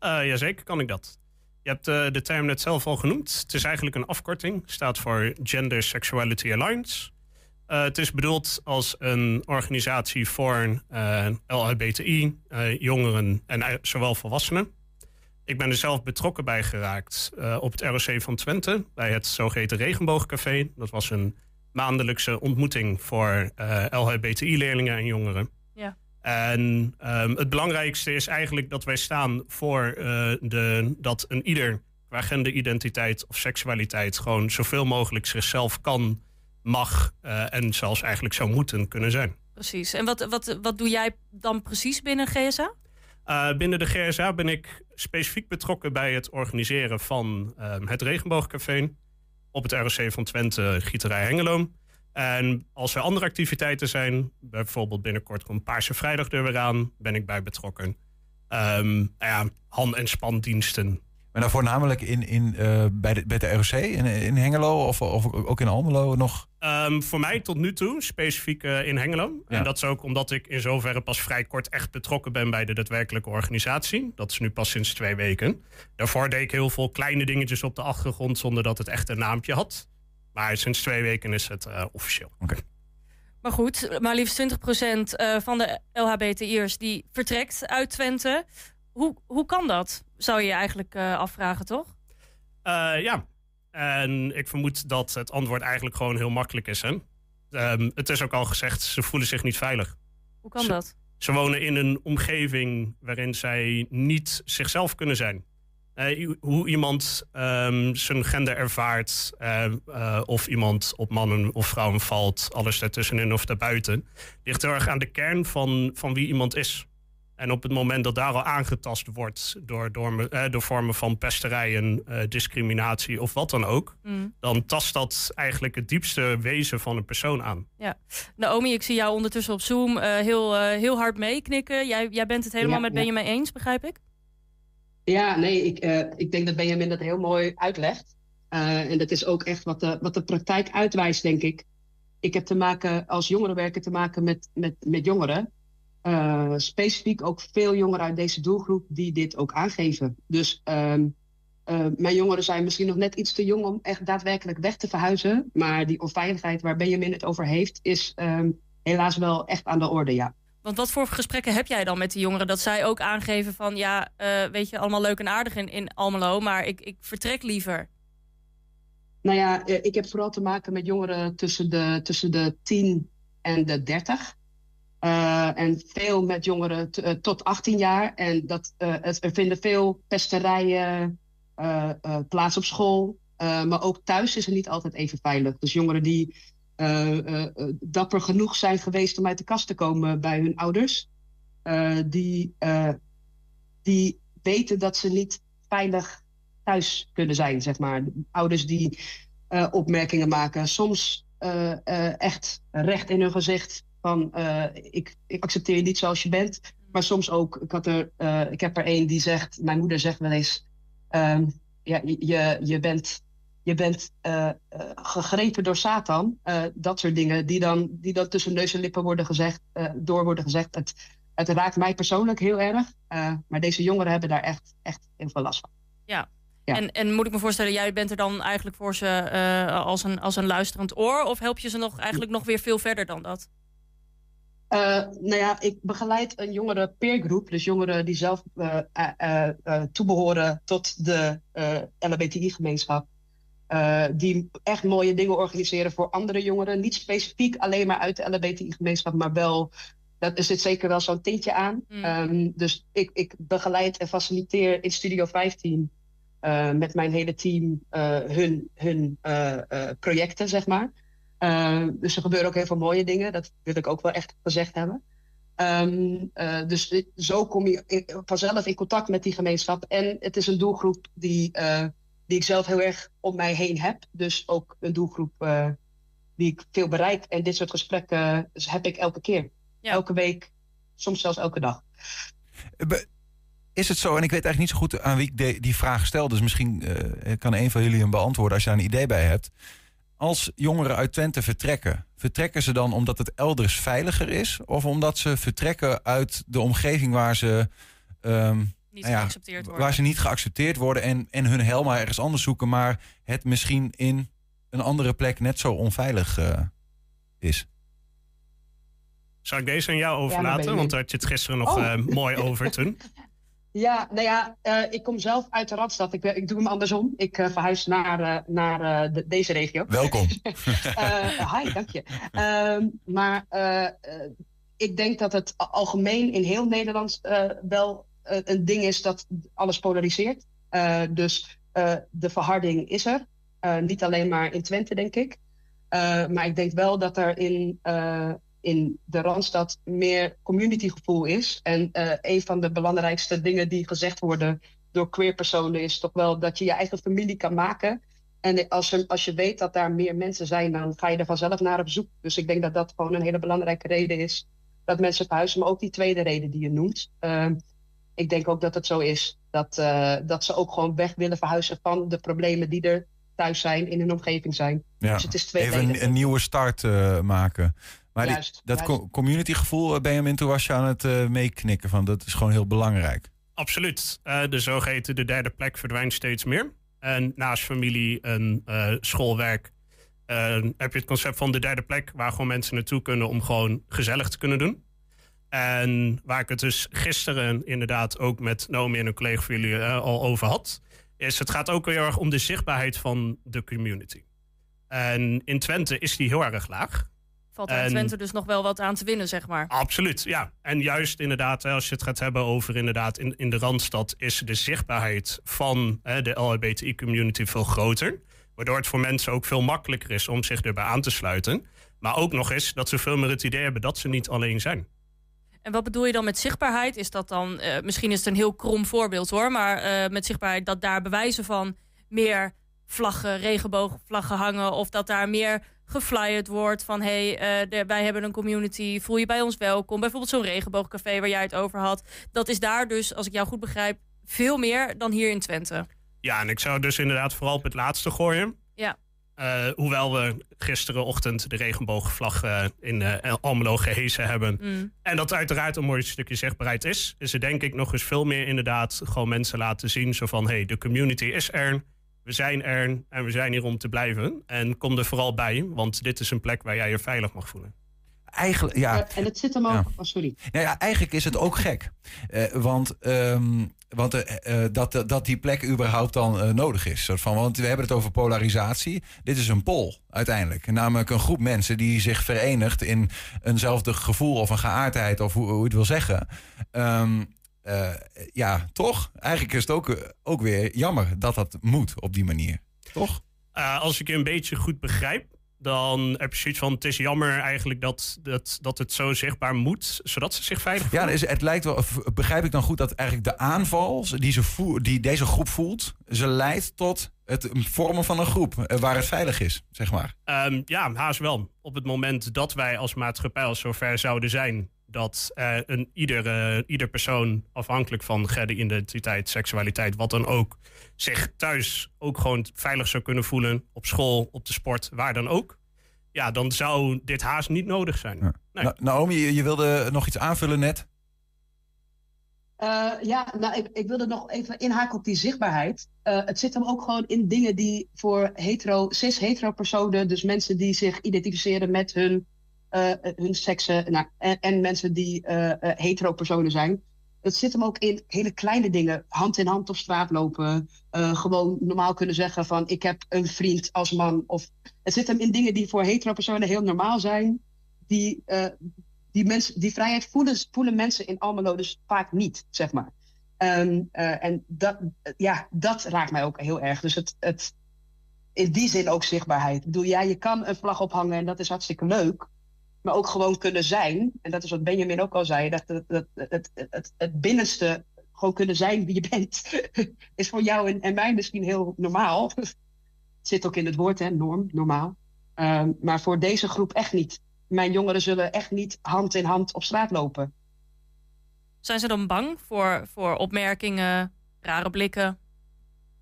Uh, jazeker kan ik dat. Je hebt uh, de term net zelf al genoemd. Het is eigenlijk een afkorting. Staat voor Gender Sexuality Alliance. Uh, het is bedoeld als een organisatie voor uh, LHBTI, jongeren en zowel volwassenen. Ik ben er zelf betrokken bij geraakt op het ROC van Twente, bij het zogeheten Regenboogcafé. Dat was een maandelijkse ontmoeting voor LHBTI-leerlingen en jongeren. Ja. En um, het belangrijkste is eigenlijk dat wij staan voor de, dat een ieder qua genderidentiteit of seksualiteit gewoon zoveel mogelijk zichzelf kan mag uh, en zelfs eigenlijk zou moeten kunnen zijn. Precies. En wat, wat, wat doe jij dan precies binnen GSA? Uh, binnen de GSA ben ik specifiek betrokken bij het organiseren van uh, het Regenboogcafé op het ROC van Twente, Gieterij Hengelo. En als er andere activiteiten zijn, bijvoorbeeld binnenkort komt Paarse Vrijdag er weer aan, ben ik bij betrokken. Um, ja, han- en spandiensten, Maar nou voornamelijk in, in, uh, bij, de, bij de ROC in, in Hengelo of, of ook in Almelo nog? Um, voor mij tot nu toe, specifiek uh, in Hengelo. Ja. En dat is ook omdat ik in zoverre pas vrij kort echt betrokken ben bij de daadwerkelijke organisatie. Dat is nu pas sinds twee weken. Daarvoor deed ik heel veel kleine dingetjes op de achtergrond zonder dat het echt een naampje had. Maar sinds twee weken is het uh, officieel. Oké. Maar goed, maar liefst 20% uh, van de LHBTI'ers die vertrekt uit Twente. Hoe, hoe kan dat? Zou je je eigenlijk uh, afvragen, toch? Uh, ja. En ik vermoed dat het antwoord eigenlijk gewoon heel makkelijk is. Hè? Um, het is ook al gezegd, ze voelen zich niet veilig. Hoe kan ze, dat? Ze wonen in een omgeving waarin zij niet zichzelf kunnen zijn. Uh, hoe iemand um, zijn gender ervaart, uh, of iemand op mannen of vrouwen valt, alles daartussenin of daarbuiten, ligt heel erg aan de kern van, van wie iemand is. En op het moment dat daar al aangetast wordt door, door, uh, door vormen van pesterijen, uh, discriminatie of wat dan ook, mm. dan tast dat eigenlijk het diepste wezen van een persoon aan. Ja. Naomi, ik zie jou ondertussen op Zoom uh, heel, heel hard meeknikken. Jij, jij bent het helemaal Ja, met ja. Benjamin eens, begrijp ik? Ja, nee, ik, eh, ik denk dat Benjamin dat heel mooi uitlegt. Eh, en dat is ook echt wat de, wat de praktijk uitwijst, denk ik. Ik heb te maken, als jongerenwerker te maken met, met, met jongeren. Eh, specifiek ook veel jongeren uit deze doelgroep die dit ook aangeven. Dus ehm, eh, mijn jongeren zijn misschien nog net iets te jong om echt daadwerkelijk weg te verhuizen. Maar die onveiligheid waar Benjamin het over heeft, is ehm, helaas wel echt aan de orde, ja. Want wat voor gesprekken heb jij dan met die jongeren? Dat zij ook aangeven van, ja, uh, weet je, allemaal leuk en aardig in, in Almelo, maar ik, ik vertrek liever. Nou ja, eh, ik heb vooral te maken met jongeren tussen de, tussen de 10 en de 30. Uh, en veel met jongeren tot 18 jaar. En dat, er vinden veel pesterijen plaats op school. maar ook thuis is het niet altijd even veilig. Dus jongeren die dapper genoeg zijn geweest om uit de kast te komen bij hun ouders. die, die weten dat ze niet veilig thuis kunnen zijn, zeg maar. Ouders die opmerkingen maken. Soms echt recht in hun gezicht van ik, ik accepteer je niet zoals je bent. Maar soms ook, ik, had er, ik heb er een die zegt, mijn moeder zegt wel eens, um, ja, je, je bent, je bent uh, gegrepen door Satan. dat soort dingen die dan, die dan tussen neus en lippen worden gezegd, door worden gezegd. Het, het raakt mij persoonlijk heel erg. maar deze jongeren hebben daar echt, echt heel veel last van. Ja. Ja. En, en moet ik me voorstellen, jij bent er dan eigenlijk voor ze uh, als, een, als een luisterend oor? Of help je ze nog eigenlijk nog weer veel verder dan dat? Uh, nou ja, ik begeleid een jongere peergroep. Dus jongeren die zelf uh, toebehoren tot de LHBTI-gemeenschap. Die echt mooie dingen organiseren voor andere jongeren. Niet specifiek alleen maar uit de LHBTI-gemeenschap, maar wel... Dat, er zit zeker wel zo'n tintje aan. Mm. Um, dus ik, ik begeleid en faciliteer in Studio 15... met mijn hele team hun, hun projecten, zeg maar. Uh, dus er gebeuren ook heel veel mooie dingen. Dat wil ik ook wel echt gezegd hebben. Ehm, eh, dus dit- zo kom je in- vanzelf in contact met die gemeenschap. En het is een doelgroep die, eh, die ik zelf heel erg om mij heen heb. Dus ook een doelgroep eh, die ik veel bereik. En dit soort gesprekken eh, heb ik elke keer. Elke week, soms zelfs elke dag. Be- Is het zo, en ik weet eigenlijk niet zo goed aan wie ik de- die vraag stel, dus misschien eh, kan een van jullie hem beantwoorden als je daar een idee bij hebt. Als jongeren uit Twente vertrekken, vertrekken ze dan omdat het elders veiliger is? Of omdat ze vertrekken uit de omgeving waar ze, ehm, nou ja, geaccepteerd worden. waar ze niet geaccepteerd worden en, en hun hel maar ergens anders zoeken, maar het misschien in een andere plek net zo onveilig eh, is? Zal ik deze aan jou overlaten? Want daar had je het gisteren nog Oh. eh, mooi over toen. Ja, nou ja, eh, ik kom zelf uit de Radstad. Ik, ben- ik doe hem andersom. Ik eh, verhuis naar, eh, naar eh, de- deze regio. Welkom. Eh, hi, dank je. Ehm, maar eh, eh, ik denk dat het algemeen in heel Nederland eh, wel een ding is dat alles polariseert. Eh, dus eh, de verharding is er. Eh, niet alleen maar in Twente, denk ik. Eh, maar ik denk wel dat er in, eh, in de Randstad meer communitygevoel is. En eh, een van de belangrijkste dingen die gezegd worden door queer personen is toch wel dat je je eigen familie kan maken. En als je, als je weet dat daar meer mensen zijn, dan ga je er vanzelf naar op zoek. Dus ik denk dat dat gewoon een hele belangrijke reden is dat mensen verhuizen. Maar ook die tweede reden die je noemt. Eh, ik denk ook dat het zo is dat, eh, dat ze ook gewoon weg willen verhuizen van de problemen die er thuis zijn, in hun omgeving zijn. Ja. Dus het is twee Even een, een nieuwe start eh, maken. Maar die- Juist, dat juist. co- communitygevoel, eh, Benjamin, toen was je aan het eh, meeknikken van dat is gewoon heel belangrijk. Absoluut. Eh, de zogeheten de derde plek verdwijnt steeds meer. En naast familie en eh, schoolwerk eh, heb je het concept van de derde plek... waar gewoon mensen naartoe kunnen om gewoon gezellig te kunnen doen. En waar ik het dus gisteren inderdaad ook met Naomi en een collega van jullie eh, al over had... is het gaat ook heel erg om de zichtbaarheid van de community. En in Twente is die heel erg laag. Valt in En- Twente dus nog wel wat aan te winnen, zeg maar. Absoluut, ja. En juist inderdaad, als je het gaat hebben over inderdaad in, in de Randstad... is de zichtbaarheid van hè, de LHBTI-community veel groter. Waardoor het voor mensen ook veel makkelijker is om zich erbij aan te sluiten. Maar ook nog eens dat ze veel meer het idee hebben dat ze niet alleen zijn. En wat bedoel je dan met zichtbaarheid? Is dat dan, eh, misschien is het een heel krom voorbeeld hoor, maar eh, met zichtbaarheid dat daar bewijzen van meer vlaggen, regenboogvlaggen hangen, of dat daar meer geflyerd wordt van hé, hey, eh, wij hebben een community, voel je bij ons welkom. Bijvoorbeeld zo'n regenboogcafé waar jij het over had. Dat is daar dus, als ik jou goed begrijp, veel meer dan hier in Twente. Ja, en ik zou dus inderdaad vooral op het laatste gooien. Eh, hoewel we gisterenochtend de regenboogvlag eh, in eh, Almelo gehezen hebben. Mm. En dat uiteraard een mooi stukje zichtbaarheid is. Is er denk ik nog eens veel meer inderdaad gewoon mensen laten zien. Zo van, hey, de community is er. We zijn er en we zijn hier om te blijven. En kom er vooral bij, want dit is een plek waar jij je veilig mag voelen. Eigenlijk, ja. En het zit hem ook. Ja. Oh, sorry. Nou ja, eigenlijk is het ook gek. Eh, want ehm, want eh, eh, dat, dat die plek überhaupt dan eh, nodig is. Soort van, want we hebben het over polarisatie. Dit is een pol uiteindelijk. Namelijk een groep mensen die zich verenigt in eenzelfde gevoel of een geaardheid of hoe, hoe je het wil zeggen. Ehm, eh, ja, toch? Eigenlijk is het ook, eh, ook weer jammer dat dat moet op die manier. Toch? Eh, als ik je een beetje goed begrijp, dan heb je zoiets van: het is jammer eigenlijk dat, dat, dat het zo zichtbaar moet, zodat ze zich veilig Ja, voelen. dus het lijkt wel. Begrijp ik dan goed dat eigenlijk de aanval die, ze voel, die deze groep voelt, ze leidt tot het vormen van een groep eh, waar het veilig is, zeg maar. Ehm, ja, haast wel. Op het moment dat wij als maatschappij al zover zouden zijn dat eh, een, ieder, eh, ieder persoon, afhankelijk van genderidentiteit, seksualiteit, wat dan ook, zich thuis ook gewoon veilig zou kunnen voelen, op school, op de sport, waar dan ook. Ja, dan zou dit haast niet nodig zijn. Nee. Na- Naomi, je, je wilde nog iets aanvullen net. Eh, ja, nou, ik, ik wilde nog even inhaken op die zichtbaarheid. Eh, het zit hem ook gewoon in dingen die voor hetero, cis-hetero personen, dus mensen die zich identificeren met hun, hun seksen, nou, en, en mensen die eh, eh, hetero personen zijn. Het zit hem ook in hele kleine dingen. Hand in hand op straat lopen. eh, gewoon normaal kunnen zeggen van ik heb een vriend als man. Of, het zit hem in dingen die voor hetero personen heel normaal zijn. Die, eh, die, mensen, die vrijheid voelen, voelen mensen in Almelo dus vaak niet, zeg maar. Ehm, eh, en dat, eh, ja, dat raakt mij ook heel erg. Dus het, het, in die zin ook zichtbaarheid. Ik bedoel, ja, je kan een vlag ophangen en dat is hartstikke leuk. Maar ook gewoon kunnen zijn. En dat is wat Benjamin ook al zei, dat, dat, het, het, het binnenste gewoon kunnen zijn wie je bent, is voor jou en, en mij misschien heel normaal. Zit ook in het woord, hè, norm, normaal. Ehm, maar voor deze groep echt niet. Mijn jongeren zullen echt niet hand in hand op straat lopen. Zijn ze dan bang voor, voor opmerkingen, rare blikken?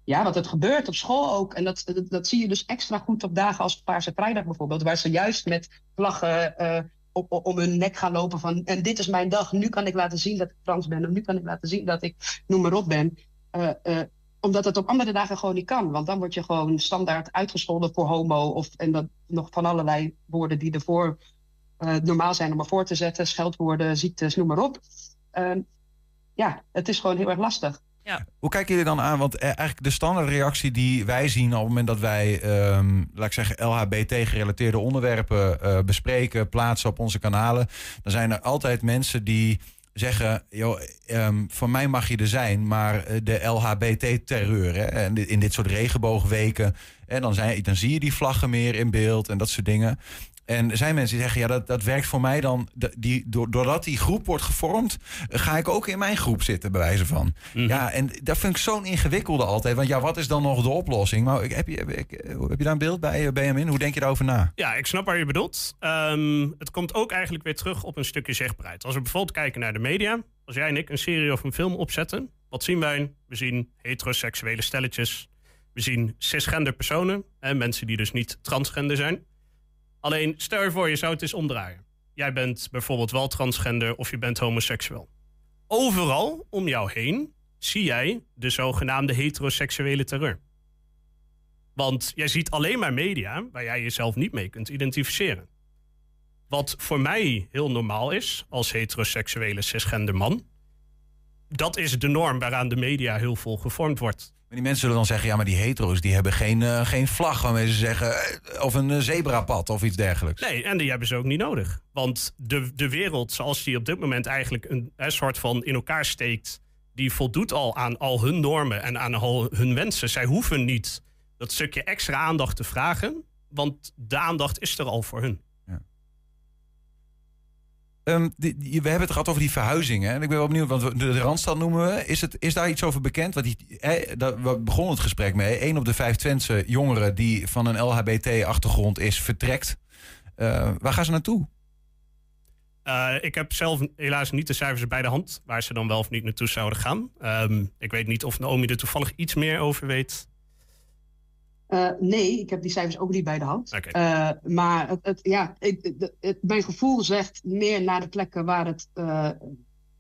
Ja, want het gebeurt op school ook. En dat, dat, zie je dus extra goed op dagen als Paarse Vrijdag bijvoorbeeld. Waar ze juist met vlaggen eh, op, om hun nek gaan lopen van... en dit is mijn dag, nu kan ik laten zien dat ik trans ben... of nu kan ik laten zien dat ik noem maar op ben. Uh, uh, omdat het op andere dagen gewoon niet kan. Want dan word je gewoon standaard uitgescholden voor homo... of en dat nog van allerlei woorden die ervoor normaal zijn om ervoor te zetten. Scheldwoorden, ziektes, noem maar op. Ehm, ja, het is gewoon heel erg lastig. Ja. Hoe kijken jullie dan aan? Want eh, eigenlijk de standaardreactie die wij zien op het moment dat wij, um, laat ik zeggen, LHBT-gerelateerde onderwerpen uh, bespreken, plaatsen op onze kanalen, dan zijn er altijd mensen die zeggen, joh, um, van mij mag je er zijn, maar eh, de LHBT-terreur, en in dit soort regenboogweken, en dan, zijn, dan zie je die vlaggen meer in beeld en dat soort dingen. En er zijn mensen die zeggen, ja, dat, dat werkt voor mij dan. Die, doordat die groep wordt gevormd, ga ik ook in mijn groep zitten, bij wijze van. Mhm. Ja, en dat vind ik zo'n ingewikkelde altijd. Want ja, wat is dan nog de oplossing? Maar heb je, heb, heb je daar een beeld bij, eh, Benjamin? Hoe denk je daarover na? Ja, ik snap waar je bedoelt. Ehm, het komt ook eigenlijk weer terug op een stukje zichtbaarheid. Als we bijvoorbeeld kijken naar de media. Als jij en ik een serie of een film opzetten, wat zien wij? We zien heteroseksuele stelletjes. We zien cisgender personen. En mensen die dus niet transgender zijn. Alleen stel je voor, je zou het eens omdraaien. Jij bent bijvoorbeeld wel transgender of je bent homoseksueel. Overal om jou heen zie jij de zogenaamde heteroseksuele terreur. Want jij ziet alleen maar media waar jij jezelf niet mee kunt identificeren. Wat voor mij heel normaal is als heteroseksuele cisgender man, dat is de norm waaraan de media heel veel gevormd wordt. Maar die mensen zullen dan zeggen, ja, maar die hetero's die hebben geen, uh, geen vlag waarmee ze zeggen, uh, of een uh, zebrapad of iets dergelijks. Nee, en die hebben ze ook niet nodig. Want de, de wereld zoals die op dit moment eigenlijk een, een soort van in elkaar steekt, die voldoet al aan al hun normen en aan al hun wensen. Zij hoeven niet dat stukje extra aandacht te vragen, want de aandacht is er al voor hun. Die, we hebben het gehad over die verhuizingen. En ik ben wel benieuwd, want de, Randstad noemen we. Is, het, is daar iets over bekend? Want die, eh, we begonnen het gesprek mee. Eén op de vijf Twentse jongeren die van een LHBT-achtergrond is, vertrekt. Uh, waar gaan ze naartoe? Uh, ik heb zelf helaas niet de cijfers bij de hand... waar ze dan wel of niet naartoe zouden gaan. Um, ik weet niet of Naomi er toevallig iets meer over weet... Uh, nee, ik heb die cijfers ook niet bij de hand. Okay. Uh, maar het, het, ja, het, het, mijn gevoel zegt meer naar de plekken waar het uh,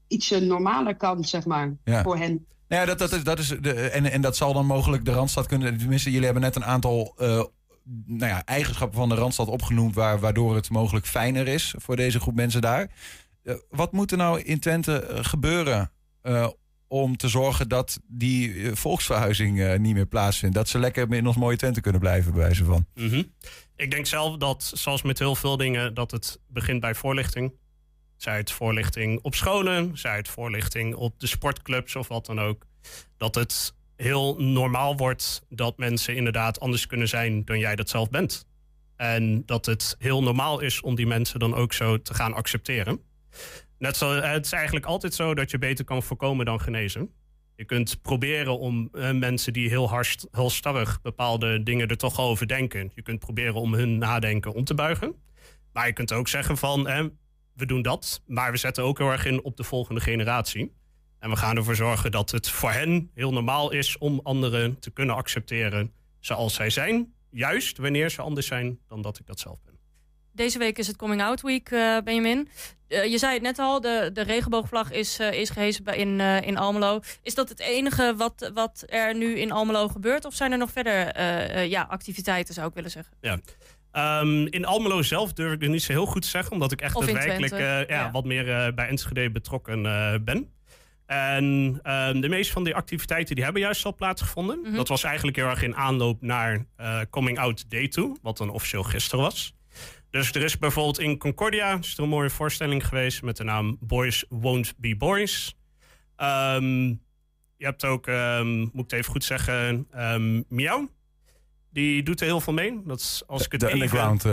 ietsje normaler kan, zeg maar, ja. voor hen. Nou ja, dat, dat is, dat is de, en, en dat zal dan mogelijk de Randstad kunnen. Tenminste, jullie hebben net een aantal nou ja, eigenschappen van de Randstad opgenoemd, waar, waardoor het mogelijk fijner is voor deze groep mensen daar. wat moet er nou in Twente gebeuren om te zorgen dat die volksverhuizing uh, niet meer plaatsvindt. Dat ze lekker in ons mooie Twente kunnen blijven, bij wijze van. -hmm. Ik denk zelf dat, zoals met heel veel dingen, dat het begint bij voorlichting. Zij het voorlichting op scholen, zij het voorlichting op de sportclubs of wat dan ook. Dat het heel normaal wordt dat mensen inderdaad anders kunnen zijn dan jij dat zelf bent. En dat het heel normaal is om die mensen dan ook zo te gaan accepteren. Net zo, het is eigenlijk altijd zo dat je beter kan voorkomen dan genezen. Je kunt proberen om uh, mensen die heel starrig bepaalde dingen er toch over denken. Je kunt proberen om hun nadenken om te buigen. Maar je kunt ook zeggen van, eh, we doen dat, maar we zetten ook heel erg in op de volgende generatie. En we gaan ervoor zorgen dat het voor hen heel normaal is om anderen te kunnen accepteren zoals zij zijn. Juist wanneer ze anders zijn dan dat ik dat zelf ben. Deze week is het Coming Out Week, uh, Benjamin. Uh, je zei het net al, de, de regenboogvlag is, uh, is gehezen in, in Almelo. Is dat het enige wat, wat er nu in Almelo gebeurt? Of zijn er nog verder ja, activiteiten, zou ik willen zeggen? Ja. Um, in Almelo zelf durf ik er niet zo heel goed te zeggen, omdat ik echt daadwerkelijk ja, ja. wat meer bij Enschede betrokken ben. En um, de meeste van die activiteiten die hebben juist al plaatsgevonden. Mm -hmm. Dat was eigenlijk heel erg in aanloop naar Coming Out Day toe, wat dan officieel gisteren was. Dus er is bijvoorbeeld in Concordia is er een mooie voorstelling geweest met de naam Boys Won't Be Boys. Um, je hebt ook, um, moet ik het even goed zeggen, um, Miauw. Die doet er heel veel mee. Dat is, als ik het de even- underground, eh,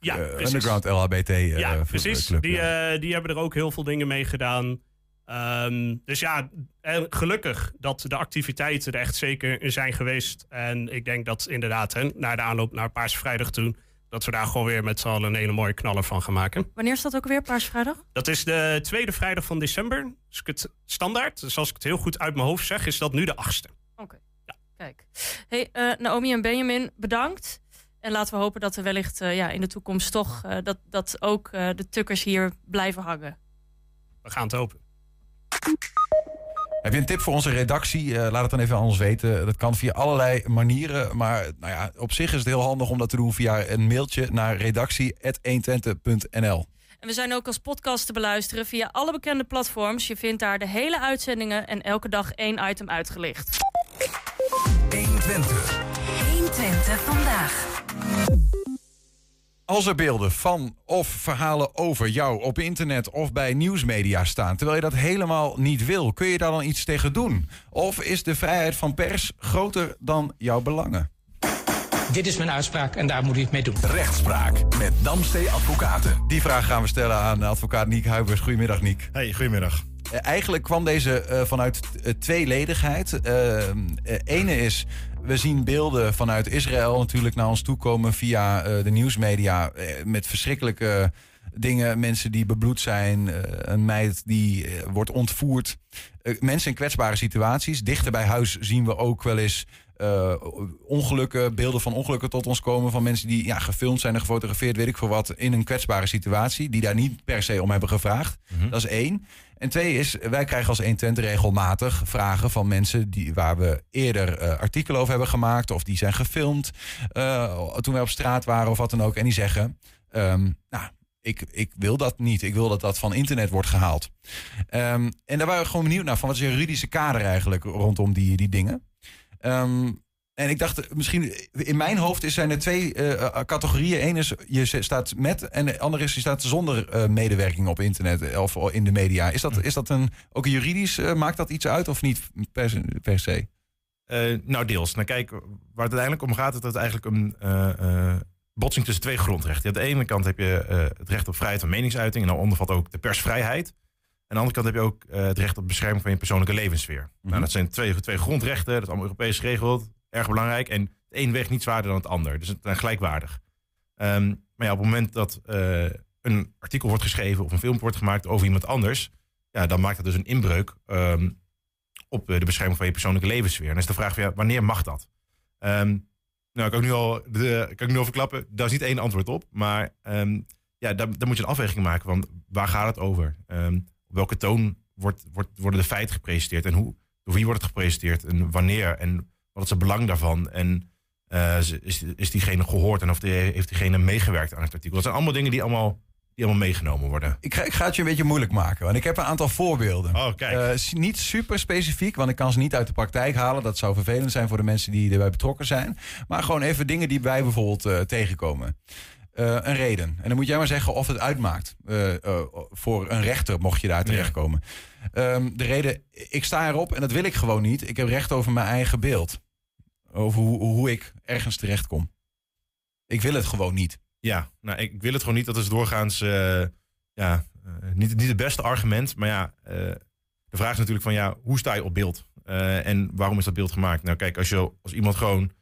Ja, precies. underground LHBT eh, ja, precies. club, die, ja. die hebben er ook heel veel dingen mee gedaan. Ehm, dus ja, en gelukkig dat de activiteiten er echt zeker zijn geweest. En ik denk dat inderdaad, hè, naar de aanloop naar Paarse Vrijdag toe... dat we daar gewoon weer met z'n allen een hele mooie knaller van gaan maken. Wanneer is dat ook weer, Paarsvrijdag? Dat is de tweede vrijdag van december. Dus ik het standaard, dus als ik het heel goed uit mijn hoofd zeg... is dat nu de achtste. Kijk. Hey, eh, Naomi en Benjamin, bedankt. En laten we hopen dat er wellicht eh, ja, in de toekomst toch... eh, dat, dat ook de tukkers hier blijven hangen. We gaan het hopen. Heb je een tip voor onze redactie? Eh, laat het dan even aan ons weten. Dat kan via allerlei manieren. Maar nou ja, op zich is het heel handig om dat te doen via een mailtje naar redactie.120.nl. En we zijn ook als podcast te beluisteren via alle bekende platforms. Je vindt daar de hele uitzendingen en elke dag één item uitgelicht. 120. 120 vandaag. Als er beelden van of verhalen over jou op internet of bij nieuwsmedia staan, terwijl je dat helemaal niet wil, kun je daar dan iets tegen doen? Of is de vrijheid van pers groter dan jouw belangen? Dit is mijn uitspraak en daar moet u het mee doen. Rechtspraak met Damstee Advocaten. Die vraag gaan we stellen aan advocaat Niek Huibers. Goedemiddag, Niek. Hey, goedemiddag. Eh, eigenlijk kwam deze eh, vanuit uh, tweeledigheid. Uh, ene is, we zien beelden vanuit Israël natuurlijk naar ons toe komen via uh, de nieuwsmedia. Uh, met verschrikkelijke dingen. Mensen die bebloed zijn. een meid die wordt ontvoerd. mensen in kwetsbare situaties. Dichter bij huis zien we ook wel eens uh, ongelukken, beelden van ongelukken tot ons komen. Van mensen die ja, gefilmd zijn en gefotografeerd, weet ik veel wat, in een kwetsbare situatie. Die daar niet per se om hebben gevraagd. Mm -hmm. Dat is één. En twee is, wij krijgen als 120 regelmatig vragen van mensen die, waar we eerder uh, artikelen over hebben gemaakt. Of die zijn gefilmd uh, toen wij op straat waren of wat dan ook. En die zeggen, um, nou, ik, ik wil dat niet. Ik wil dat dat van internet wordt gehaald. Um, en daar waren we gewoon benieuwd naar. Van wat is je juridische kader eigenlijk rondom die, die dingen? Um, en ik dacht, misschien in mijn hoofd zijn er twee uh, categorieën. Eén is je staat met en de andere is je staat zonder uh, medewerking op internet of in de media. Is dat, is dat een, ook juridisch, uh, maakt dat iets uit of niet per, per se? nou, deels. Nou, kijk, waar het uiteindelijk om gaat, is dat het eigenlijk een botsing tussen twee grondrechten. Aan de ene kant heb je het recht op vrijheid van meningsuiting en dan ondervat ook de persvrijheid. Aan de andere kant heb je ook het recht op bescherming van je persoonlijke levenssfeer. Mm -hmm. nou, dat zijn twee, twee grondrechten, dat is allemaal Europees geregeld erg belangrijk. En het een weegt niet zwaarder dan het ander. Dus het zijn gelijkwaardig. Um, maar ja, op het moment dat uh, een artikel wordt geschreven of een film wordt gemaakt over iemand anders, ja, dan maakt dat dus een inbreuk um, op de bescherming van je persoonlijke levenssfeer. En dan is de vraag van ja, wanneer mag dat? Um, nou, kan ik nu al, de, kan ik nu al verklappen, daar is niet één antwoord op. Maar ja, daar, daar moet je een afweging maken van waar gaat het over? Op welke toon wordt, wordt, worden de feiten gepresenteerd en hoe, door wie wordt het gepresenteerd en wanneer en wat is het belang daarvan? En uh, is, is diegene gehoord en of die, heeft diegene meegewerkt aan het artikel? Dat zijn allemaal dingen die allemaal, die allemaal meegenomen worden. Ik ga, ik ga het je een beetje moeilijk maken, want ik heb een aantal voorbeelden. Oh, kijk. Uh, niet super specifiek, want ik kan ze niet uit de praktijk halen. Dat zou vervelend zijn voor de mensen die erbij betrokken zijn. Maar gewoon even dingen die wij bijvoorbeeld uh, tegenkomen. Een reden. En dan moet jij maar zeggen of het uitmaakt. voor een rechter, mocht je daar terechtkomen. Ja. Um, de reden, ik sta erop en dat wil ik gewoon niet. Ik heb recht over mijn eigen beeld over hoe, hoe ik ergens terecht kom. Ik wil het gewoon niet. Ja, nou, ik wil het gewoon niet. Dat is doorgaans ja, uh, niet, niet het beste argument. Maar ja, uh, de vraag is natuurlijk van ja, hoe sta je op beeld? en waarom is dat beeld gemaakt? Nou kijk, als, je, als iemand gewoon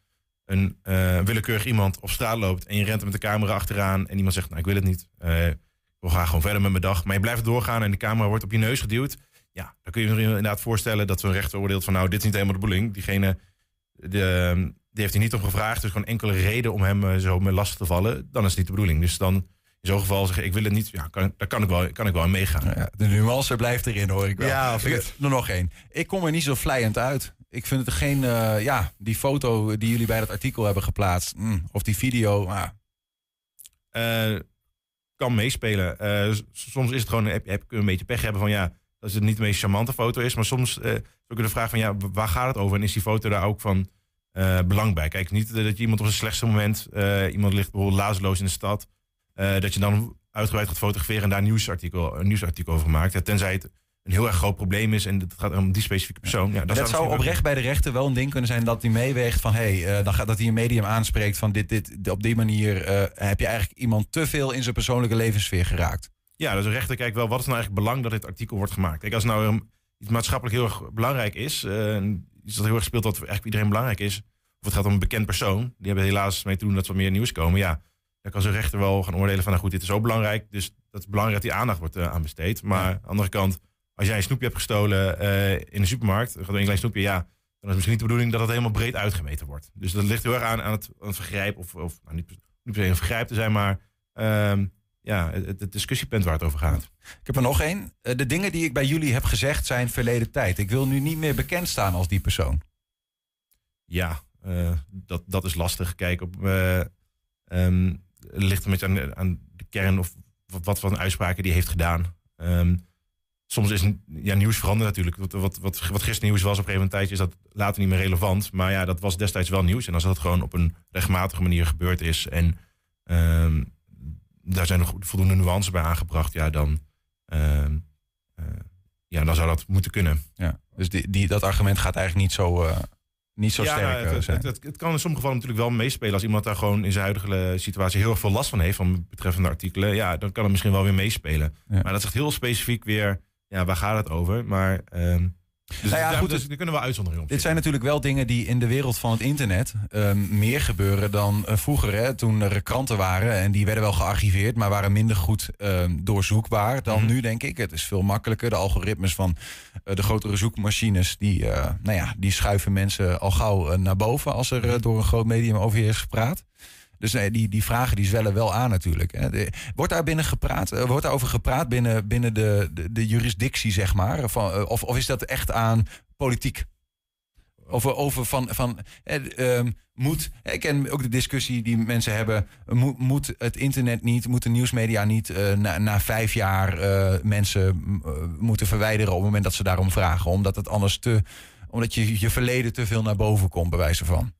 een willekeurig iemand op straat loopt... en je rent er met de camera achteraan en iemand zegt, nou ik wil het niet. ik wil graag gewoon verder met mijn dag. Maar je blijft doorgaan en de camera wordt op je neus geduwd. Ja, dan kun je je inderdaad voorstellen dat zo'n rechter oordeelt van... nou, dit is niet helemaal de bedoeling. Diegene de, die heeft hij niet om gevraagd. Dus gewoon enkele reden om hem uh, zo met last te vallen. Dan is het niet de bedoeling. Dus dan in zo'n geval zeggen, ik wil het niet. Ja, kan, daar kan ik wel, kan ik wel aan meegaan. Ja, de nuance blijft erin hoor ik wel. Ja, ik, er nog één. Ik kom er niet zo vlijend uit. Ik vind het geen, uh, ja, die foto die jullie bij dat artikel hebben geplaatst. Mm, of die video. Ah. Uh, kan meespelen. soms is het gewoon, heb, heb een beetje pech hebben van ja, dat het niet de meest charmante foto is. Maar soms uh, ook de vraag van ja, waar gaat het over? En is die foto daar ook van belang bij? Kijk, niet dat je iemand op zijn slechtste moment, iemand ligt bijvoorbeeld lazeloos in de stad, dat je dan uitgebreid gaat fotograferen en daar een nieuwsartikel, een nieuwsartikel over maakt. Tenzij het een heel erg groot probleem is en het gaat om die specifieke persoon. Ja, dat, zou oprecht bij de rechter wel een ding kunnen zijn dat hij meeweegt van hé, hey, dan gaat dat hij een medium aanspreekt van dit, dit, op die manier heb je eigenlijk iemand te veel in zijn persoonlijke levenssfeer geraakt. Ja, dus een rechter kijkt wel wat is nou eigenlijk belang dat dit artikel wordt gemaakt. Kijk, als nou um, iets maatschappelijk heel erg belangrijk is, uh, iets dat heel erg speelt wat eigenlijk iedereen belangrijk is, of het gaat om een bekend persoon, die hebben helaas mee te doen dat er meer nieuws komen. Ja, dan kan zo'n rechter wel gaan oordelen van nou goed, dit is ook belangrijk, dus dat is belangrijk dat die aandacht wordt aan besteed. Maar aan de andere kant, als jij een snoepje hebt gestolen uh, in de supermarkt, gaat een klein snoepje, ja, dan is het misschien niet de bedoeling dat het helemaal breed uitgemeten wordt. Dus dat ligt heel erg aan, aan, het, aan het vergrijp, of, of nou, niet, niet per se een vergrijp te zijn, maar um, ja, het, het discussiepunt waar het over gaat. Ik heb er nog één. De dingen die ik bij jullie heb gezegd zijn verleden tijd. Ik wil nu niet meer bekend staan als die persoon. Ja, uh, dat, dat is lastig. Kijk, op, uh, um, ligt een beetje aan, aan, de kern of wat voor uitspraken die heeft gedaan. Um, soms is ja, nieuws veranderd natuurlijk. Wat, wat, wat, wat gisteren nieuws was op een gegeven tijdje is dat later niet meer relevant. Maar ja, dat was destijds wel nieuws. En als dat gewoon op een rechtmatige manier gebeurd is en um, daar zijn nog voldoende nuances bij aangebracht, ja, dan, uh, uh, ja, dan zou dat moeten kunnen. Ja, dus die, die, dat argument gaat eigenlijk niet zo, uh, niet zo ja, sterk het, zijn. Het, het, het, kan in sommige gevallen natuurlijk wel meespelen. Als iemand daar gewoon in zijn huidige situatie heel erg veel last van heeft, van betreffende artikelen, ja, dan kan het misschien wel weer meespelen. Ja. Maar dat zegt heel specifiek weer, ja, waar gaat het over? Maar ehm, dus nou ja, daar, goed, dus, er kunnen wel uitzonderingen op. Dit zijn natuurlijk wel dingen die in de wereld van het internet um, meer gebeuren dan uh, vroeger. Hè, toen er kranten waren en die werden wel gearchiveerd, maar waren minder goed um, doorzoekbaar dan Mhm. nu, denk ik. Het is veel makkelijker. De algoritmes van uh, de grotere zoekmachines, die, uh, nou ja, die schuiven mensen al gauw naar boven als er uh, door een groot medium over je is gepraat. Dus nee, die, die vragen die zwellen wel aan natuurlijk. Wordt daar binnen gepraat, uh, wordt daarover gepraat binnen, binnen de, de, jurisdictie, zeg maar? Uh, of, of is dat echt aan politiek? Over, over van, van eh, um, moet, ik ken ook de discussie die mensen hebben, moet, moet het internet niet, moet de nieuwsmedia niet na, na vijf jaar mensen moeten verwijderen op het moment dat ze daarom vragen, omdat het anders te, omdat je je verleden te veel naar boven komt, bij wijze van.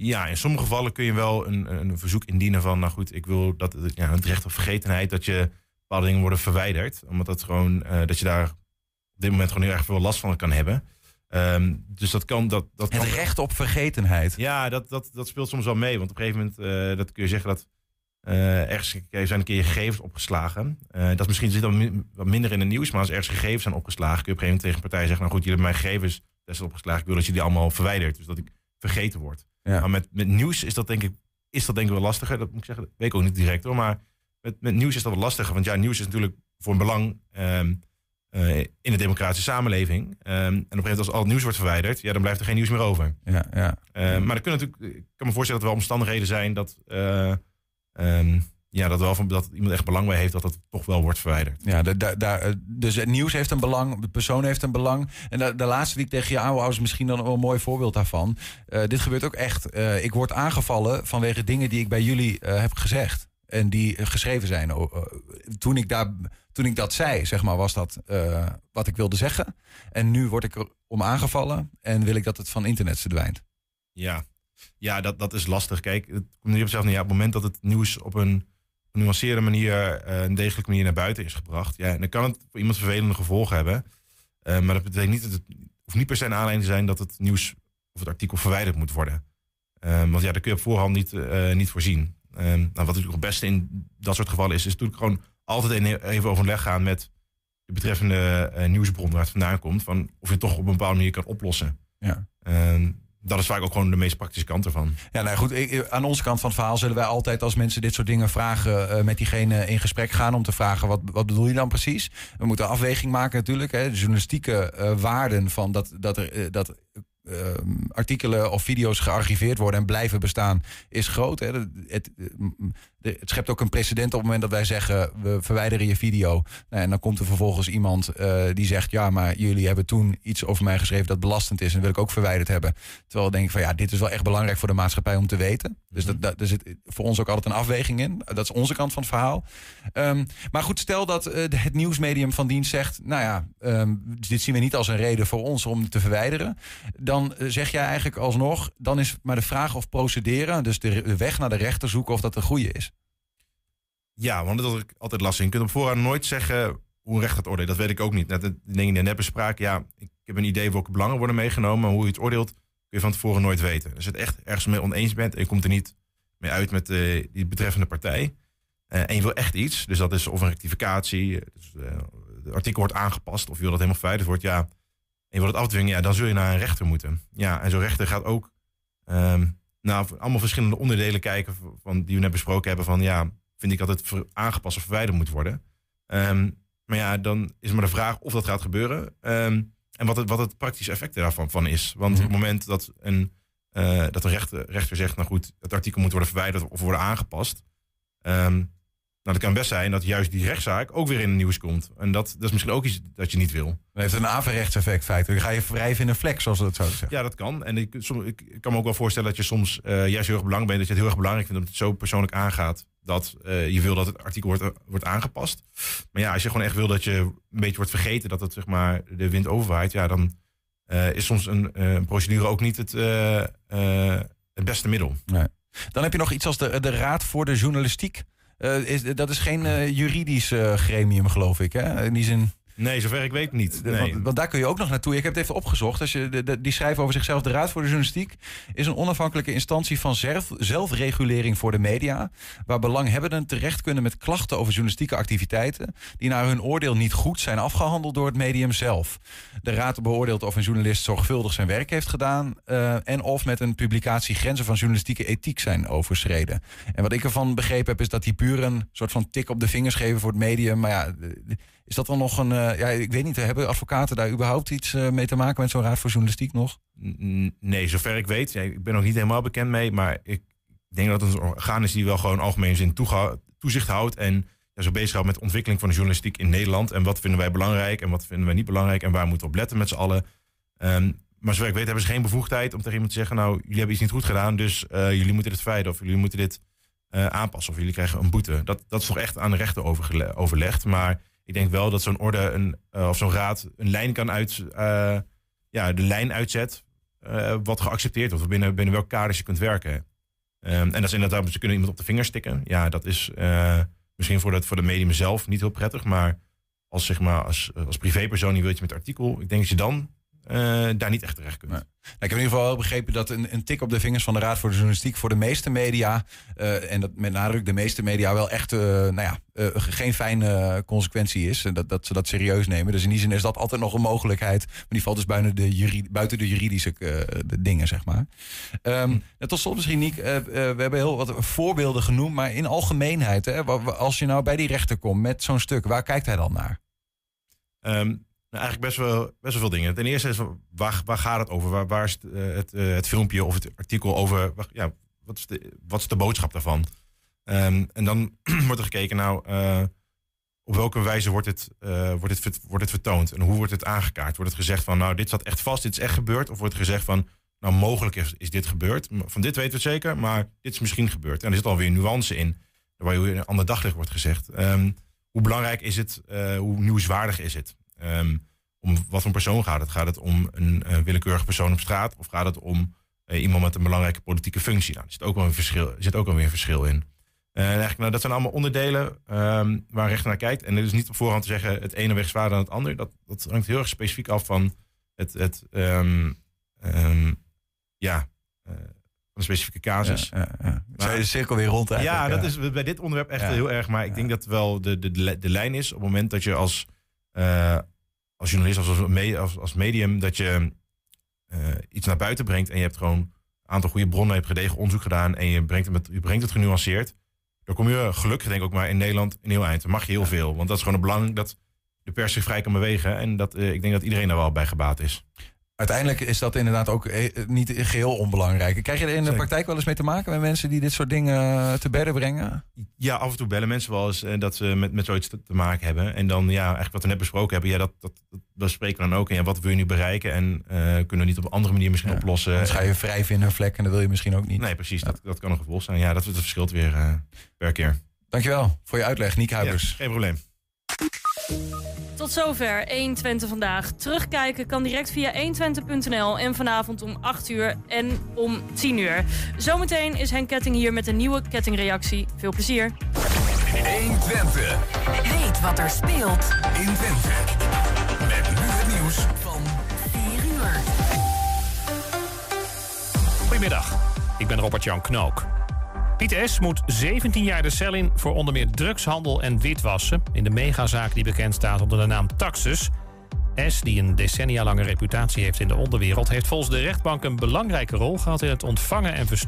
Ja, in sommige gevallen kun je wel een, een verzoek indienen van, nou goed, ik wil dat ja, het recht op vergetenheid, dat je bepaalde dingen worden verwijderd. Omdat dat gewoon, uh, dat je daar op dit moment gewoon heel erg veel last van kan hebben. Um, dus dat kan. Dat, dat het kan, recht op vergetenheid. Ja, dat, dat, dat speelt soms wel mee. Want op een gegeven moment uh, dat kun je zeggen dat uh, ergens zijn een keer je gegevens opgeslagen. Uh, dat is misschien zit dan wat minder in het nieuws, maar als ergens gegevens zijn opgeslagen, kun je op een gegeven moment tegen een partij zeggen: Nou goed, jullie hebben mijn gegevens best opgeslagen. Ik wil dat je die allemaal verwijdert. Dus dat ik vergeten word. Ja. Maar met, met nieuws is dat denk ik, is dat denk ik wel lastiger. Dat moet ik zeggen, dat weet ik ook niet direct hoor. Maar met, met nieuws is dat wel lastiger. Want ja, nieuws is natuurlijk voor een belang um, uh, in de democratische samenleving. Um, en op een gegeven moment als al het nieuws wordt verwijderd, ja, dan blijft er geen nieuws meer over. Ja, ja. Uh, maar er kunnen natuurlijk, ik kan me voorstellen dat er wel omstandigheden zijn dat, uh, um, ja, dat, wel van, dat iemand echt belang bij heeft dat dat toch wel wordt verwijderd. Ja, de, de, de, dus het nieuws heeft een belang, de persoon heeft een belang. En de, de laatste die ik tegen je aanhoud is misschien dan een mooi voorbeeld daarvan. Uh, dit gebeurt ook echt. Uh, ik word aangevallen vanwege dingen die ik bij jullie uh, heb gezegd. En die geschreven zijn. toen, ik daar, toen ik dat zei, zeg maar, was dat wat ik wilde zeggen. En nu word ik er om aangevallen en wil ik dat het van internet verdwijnt. Ja, ja dat, dat is lastig. Kijk, het komt niet op neer. Ja, op het moment dat het nieuws op een genuanceerde manier, uh, een degelijke manier naar buiten is gebracht. Ja, dan kan het voor iemand vervelende gevolgen hebben. Uh, maar dat betekent niet dat het hoeft niet per se een aanleiding te zijn dat het nieuws of het artikel verwijderd moet worden. Um, want ja, daar kun je op voorhand niet, uh, niet voorzien. Um, nou, wat natuurlijk het beste in dat soort gevallen is, is natuurlijk gewoon altijd even overleg gaan met de betreffende uh, nieuwsbron waar het vandaan komt. Van of je het toch op een bepaalde manier kan oplossen. Ja. Um, dat is vaak ook gewoon de meest praktische kant ervan. Ja, nou goed, ik, aan onze kant van het verhaal zullen wij altijd als mensen dit soort dingen vragen, uh, met diegene in gesprek gaan om te vragen wat, wat bedoel je dan precies? We moeten een afweging maken natuurlijk. Hè, de journalistieke uh, waarden van dat, dat er uh, dat artikelen of video's gearchiveerd worden en blijven bestaan, is groot. Hè. Het, het, het, schept ook een precedent op het moment dat wij zeggen we verwijderen je video. Nou, en dan komt er vervolgens iemand uh, die zegt ja, maar jullie hebben toen iets over mij geschreven dat belastend is en wil ik ook verwijderd hebben. Terwijl denk ik van ja, dit is wel echt belangrijk voor de maatschappij om te weten. Dus dat, dat, er zit voor ons ook altijd een afweging in. Dat is onze kant van het verhaal. Um, maar goed, stel dat uh, het nieuwsmedium van dienst zegt, nou ja, um, dit zien we niet als een reden voor ons om te verwijderen. Dan uh, zeg jij eigenlijk alsnog, dan is maar de vraag of procederen, dus de, de weg naar de rechter zoeken of dat een goede is. Ja, want dat is altijd lastig. Je kunt op voorhand nooit zeggen hoe een rechter het oordelen, dat weet ik ook niet. Net de dingen die net bespraken, ja, ik heb een idee welke belangen worden meegenomen. Maar hoe je het oordeelt, kun je van tevoren nooit weten. Als je het echt ergens mee oneens bent en je komt er niet mee uit met eh, die betreffende partij. eh, en je wil echt iets, dus dat is of een rectificatie, dus, eh, het artikel wordt aangepast, of je wil dat helemaal verwijderd wordt, ja. En je wil het afdwingen, ja, dan zul je naar een rechter moeten. Ja, en zo'n rechter gaat ook ehm, naar allemaal verschillende onderdelen kijken van, die we net besproken hebben. Van ja, vind ik dat het ver- aangepast of verwijderd moet worden. Ehm, maar ja, dan is maar de vraag of dat gaat gebeuren. ehm, en wat het, wat het praktische effect daarvan van is. Want op het moment dat een, eh, dat een rechter, rechter zegt, nou goed, het artikel moet worden verwijderd of worden aangepast. ehm, nou, dat kan best zijn dat juist die rechtszaak ook weer in het nieuws komt. En dat, dat is misschien ook iets dat je niet wil. Dat heeft een averechtseffect feitelijk. Dan ga je wrijven in een vlek, zoals we dat zouden zeggen. Ja, dat kan. En ik, ik kan me ook wel voorstellen dat je soms eh, juist heel erg belangrijk bent. Dat je het heel erg belangrijk vindt dat het zo persoonlijk aangaat. Dat eh, je wil dat het artikel wordt, wordt aangepast. Maar ja, als je gewoon echt wil dat je een beetje wordt vergeten dat het zeg maar de wind overwaait. Ja, dan eh, is soms een, eh, procedure ook niet het, eh, eh, beste middel. Nee. Dan heb je nog iets als de, de Raad voor de Journalistiek. Eh, is, dat is geen eh, juridisch eh, gremium, geloof ik. Hè? In die zin. Nee, zover ik weet niet. Nee. Want, want daar kun je ook nog naartoe. Ik heb het even opgezocht. Als je, de, de- die schrijven over zichzelf. De Raad voor de Journalistiek is een onafhankelijke instantie van zelf, zelfregulering voor de media. Waar belanghebbenden terecht kunnen met klachten over journalistieke activiteiten. die naar hun oordeel niet goed zijn afgehandeld door het medium zelf. De Raad beoordeelt of een journalist zorgvuldig zijn werk heeft gedaan. eh, en of met een publicatie grenzen van journalistieke ethiek zijn overschreden. En wat ik ervan begrepen heb, is dat die puur een soort van tik op de vingers geven voor het medium. Maar ja. Is dat dan nog een. eh, ja, ik weet niet. Hebben advocaten daar überhaupt iets eh, mee te maken met zo'n raad voor journalistiek nog? Nee, zover ik weet. Ja, ik ben nog niet helemaal bekend mee. Maar ik denk dat het een orgaan is die wel gewoon algemeen zin toezicht houdt. En ja, zo bezig houdt met de ontwikkeling van de journalistiek in Nederland. En wat vinden wij belangrijk en wat vinden wij niet belangrijk. En waar moeten we op letten met z'n allen. Ehm, maar zover ik weet hebben ze geen bevoegdheid om tegen iemand te zeggen... nou, jullie hebben iets niet goed gedaan, dus eh, jullie moeten dit verwijderen... of jullie moeten dit aanpassen of jullie krijgen een boete. Dat, dat is toch echt aan de rechter overgele- overlegd. Maar ik denk wel dat zo'n orde een, eh, of zo'n raad een lijn kan uit... eh, ja, de lijn uitzet eh, wat geaccepteerd wordt... binnen, binnen welk kader je kunt werken. Ehm, en dat is inderdaad, ze kunnen iemand op de vinger stikken. Ja, dat is misschien voor, voor de medium zelf niet heel prettig... maar als, zeg maar, als, als privépersoon die wil je met artikel... ik denk dat je dan daar niet echt terecht kunt. Nou, ik heb in ieder geval wel begrepen dat een, een tik op de vingers van de Raad voor de Journalistiek voor de meeste media, eh, en dat met nadruk de meeste media, wel echt eh, nou ja, eh, geen fijne consequentie is. En dat, dat ze dat serieus nemen. Dus in die zin is dat altijd nog een mogelijkheid. Maar die valt dus buiten de, juri- buiten de juridische eh, de dingen, zeg maar. Ehm, en tot slot misschien, Niek, eh, eh, we hebben heel wat voorbeelden genoemd, maar in algemeenheid, hè, als je nou bij die rechter komt met zo'n stuk, waar kijkt hij dan naar? Ehm, nou, eigenlijk best wel, best wel veel dingen. Ten eerste is waar, waar gaat het over? Waar, waar is het, eh, het, eh, het filmpje of het artikel over? Ja, wat, is de, wat is de boodschap daarvan? Ehm, en dan wordt er gekeken, nou, op welke wijze wordt het, wordt, het, wordt het vertoond? En hoe wordt het aangekaart? Wordt het gezegd van, nou, dit zat echt vast, dit is echt gebeurd? Of wordt er gezegd van, nou, mogelijk is, is dit gebeurd? Van dit weten we het zeker, maar dit is misschien gebeurd. En er zit alweer nuance in, waar je een ander daglicht wordt gezegd. Ehm, hoe belangrijk is het? hoe nieuwswaardig is het? Ehm, om wat voor persoon gaat het? Gaat het om een eh, willekeurige persoon op straat? Of gaat het om eh, iemand met een belangrijke politieke functie? Nou, er zit ook wel een verschil, er zit ook wel weer een verschil in. Eh, en eigenlijk, nou, dat zijn allemaal onderdelen ehm, waar een rechter naar kijkt. En het is niet op voorhand te zeggen het ene weg zwaarder dan het ander. Dat, dat hangt heel erg specifiek af van het, het ehm, ja, eh, van de specifieke casus. Ja, ja, ja. Zou je de cirkel weer rond eigenlijk, Ja, dat is bij dit onderwerp echt heel erg. Maar ik denk dat wel de, de, de lijn is op het moment dat je als, eh, als journalist, als, als, me- als, als medium, dat je eh, iets naar buiten brengt en je hebt gewoon een aantal goede bronnen, je hebt gedegen onderzoek gedaan en je brengt het, met, je brengt het genuanceerd. Dan kom je gelukkig denk ik ook maar in Nederland een heel eind. Dan mag je heel veel. Want dat is gewoon het belang dat de pers zich vrij kan bewegen. En dat, eh, ik denk dat iedereen daar wel bij gebaat is. Uiteindelijk is dat inderdaad ook eh, niet geheel onbelangrijk. Krijg je er in de praktijk wel eens mee te maken met mensen die dit soort dingen eh, te bedden brengen? Ja, af en toe bellen mensen wel eens eh, dat ze met, met zoiets te, te maken hebben. En dan, ja, eigenlijk wat we net besproken hebben, ja, dat, dat, dat bespreken we dan ook. En ja, wat wil je nu bereiken? En kunnen we niet op een andere manier misschien oplossen? Anders ga je wrijven in een vlek en dat wil je misschien ook niet. Nee, precies. Dat, dat kan een gevolg zijn. Ja, dat, dat verschilt weer per keer. Dankjewel voor je uitleg, Niek Huibers. Geen probleem. Tot zover 120 vandaag. Terugkijken kan direct via 120.nl en vanavond om 8 uur en om 10 uur. Zometeen is Henk Ketting hier met een nieuwe kettingreactie. Veel plezier. 120. Weet wat er speelt in Twente. Met nu het nieuws van 4 uur. Goedemiddag, ik ben Robert-Jan Knook. Piet S. moet 17 jaar de cel in voor onder meer drugshandel en witwassen... in de megazaak die bekend staat onder de naam Taxus. S., die een decennia lange reputatie heeft in de onderwereld... heeft volgens de rechtbank een belangrijke rol gehad in het ontvangen en versturen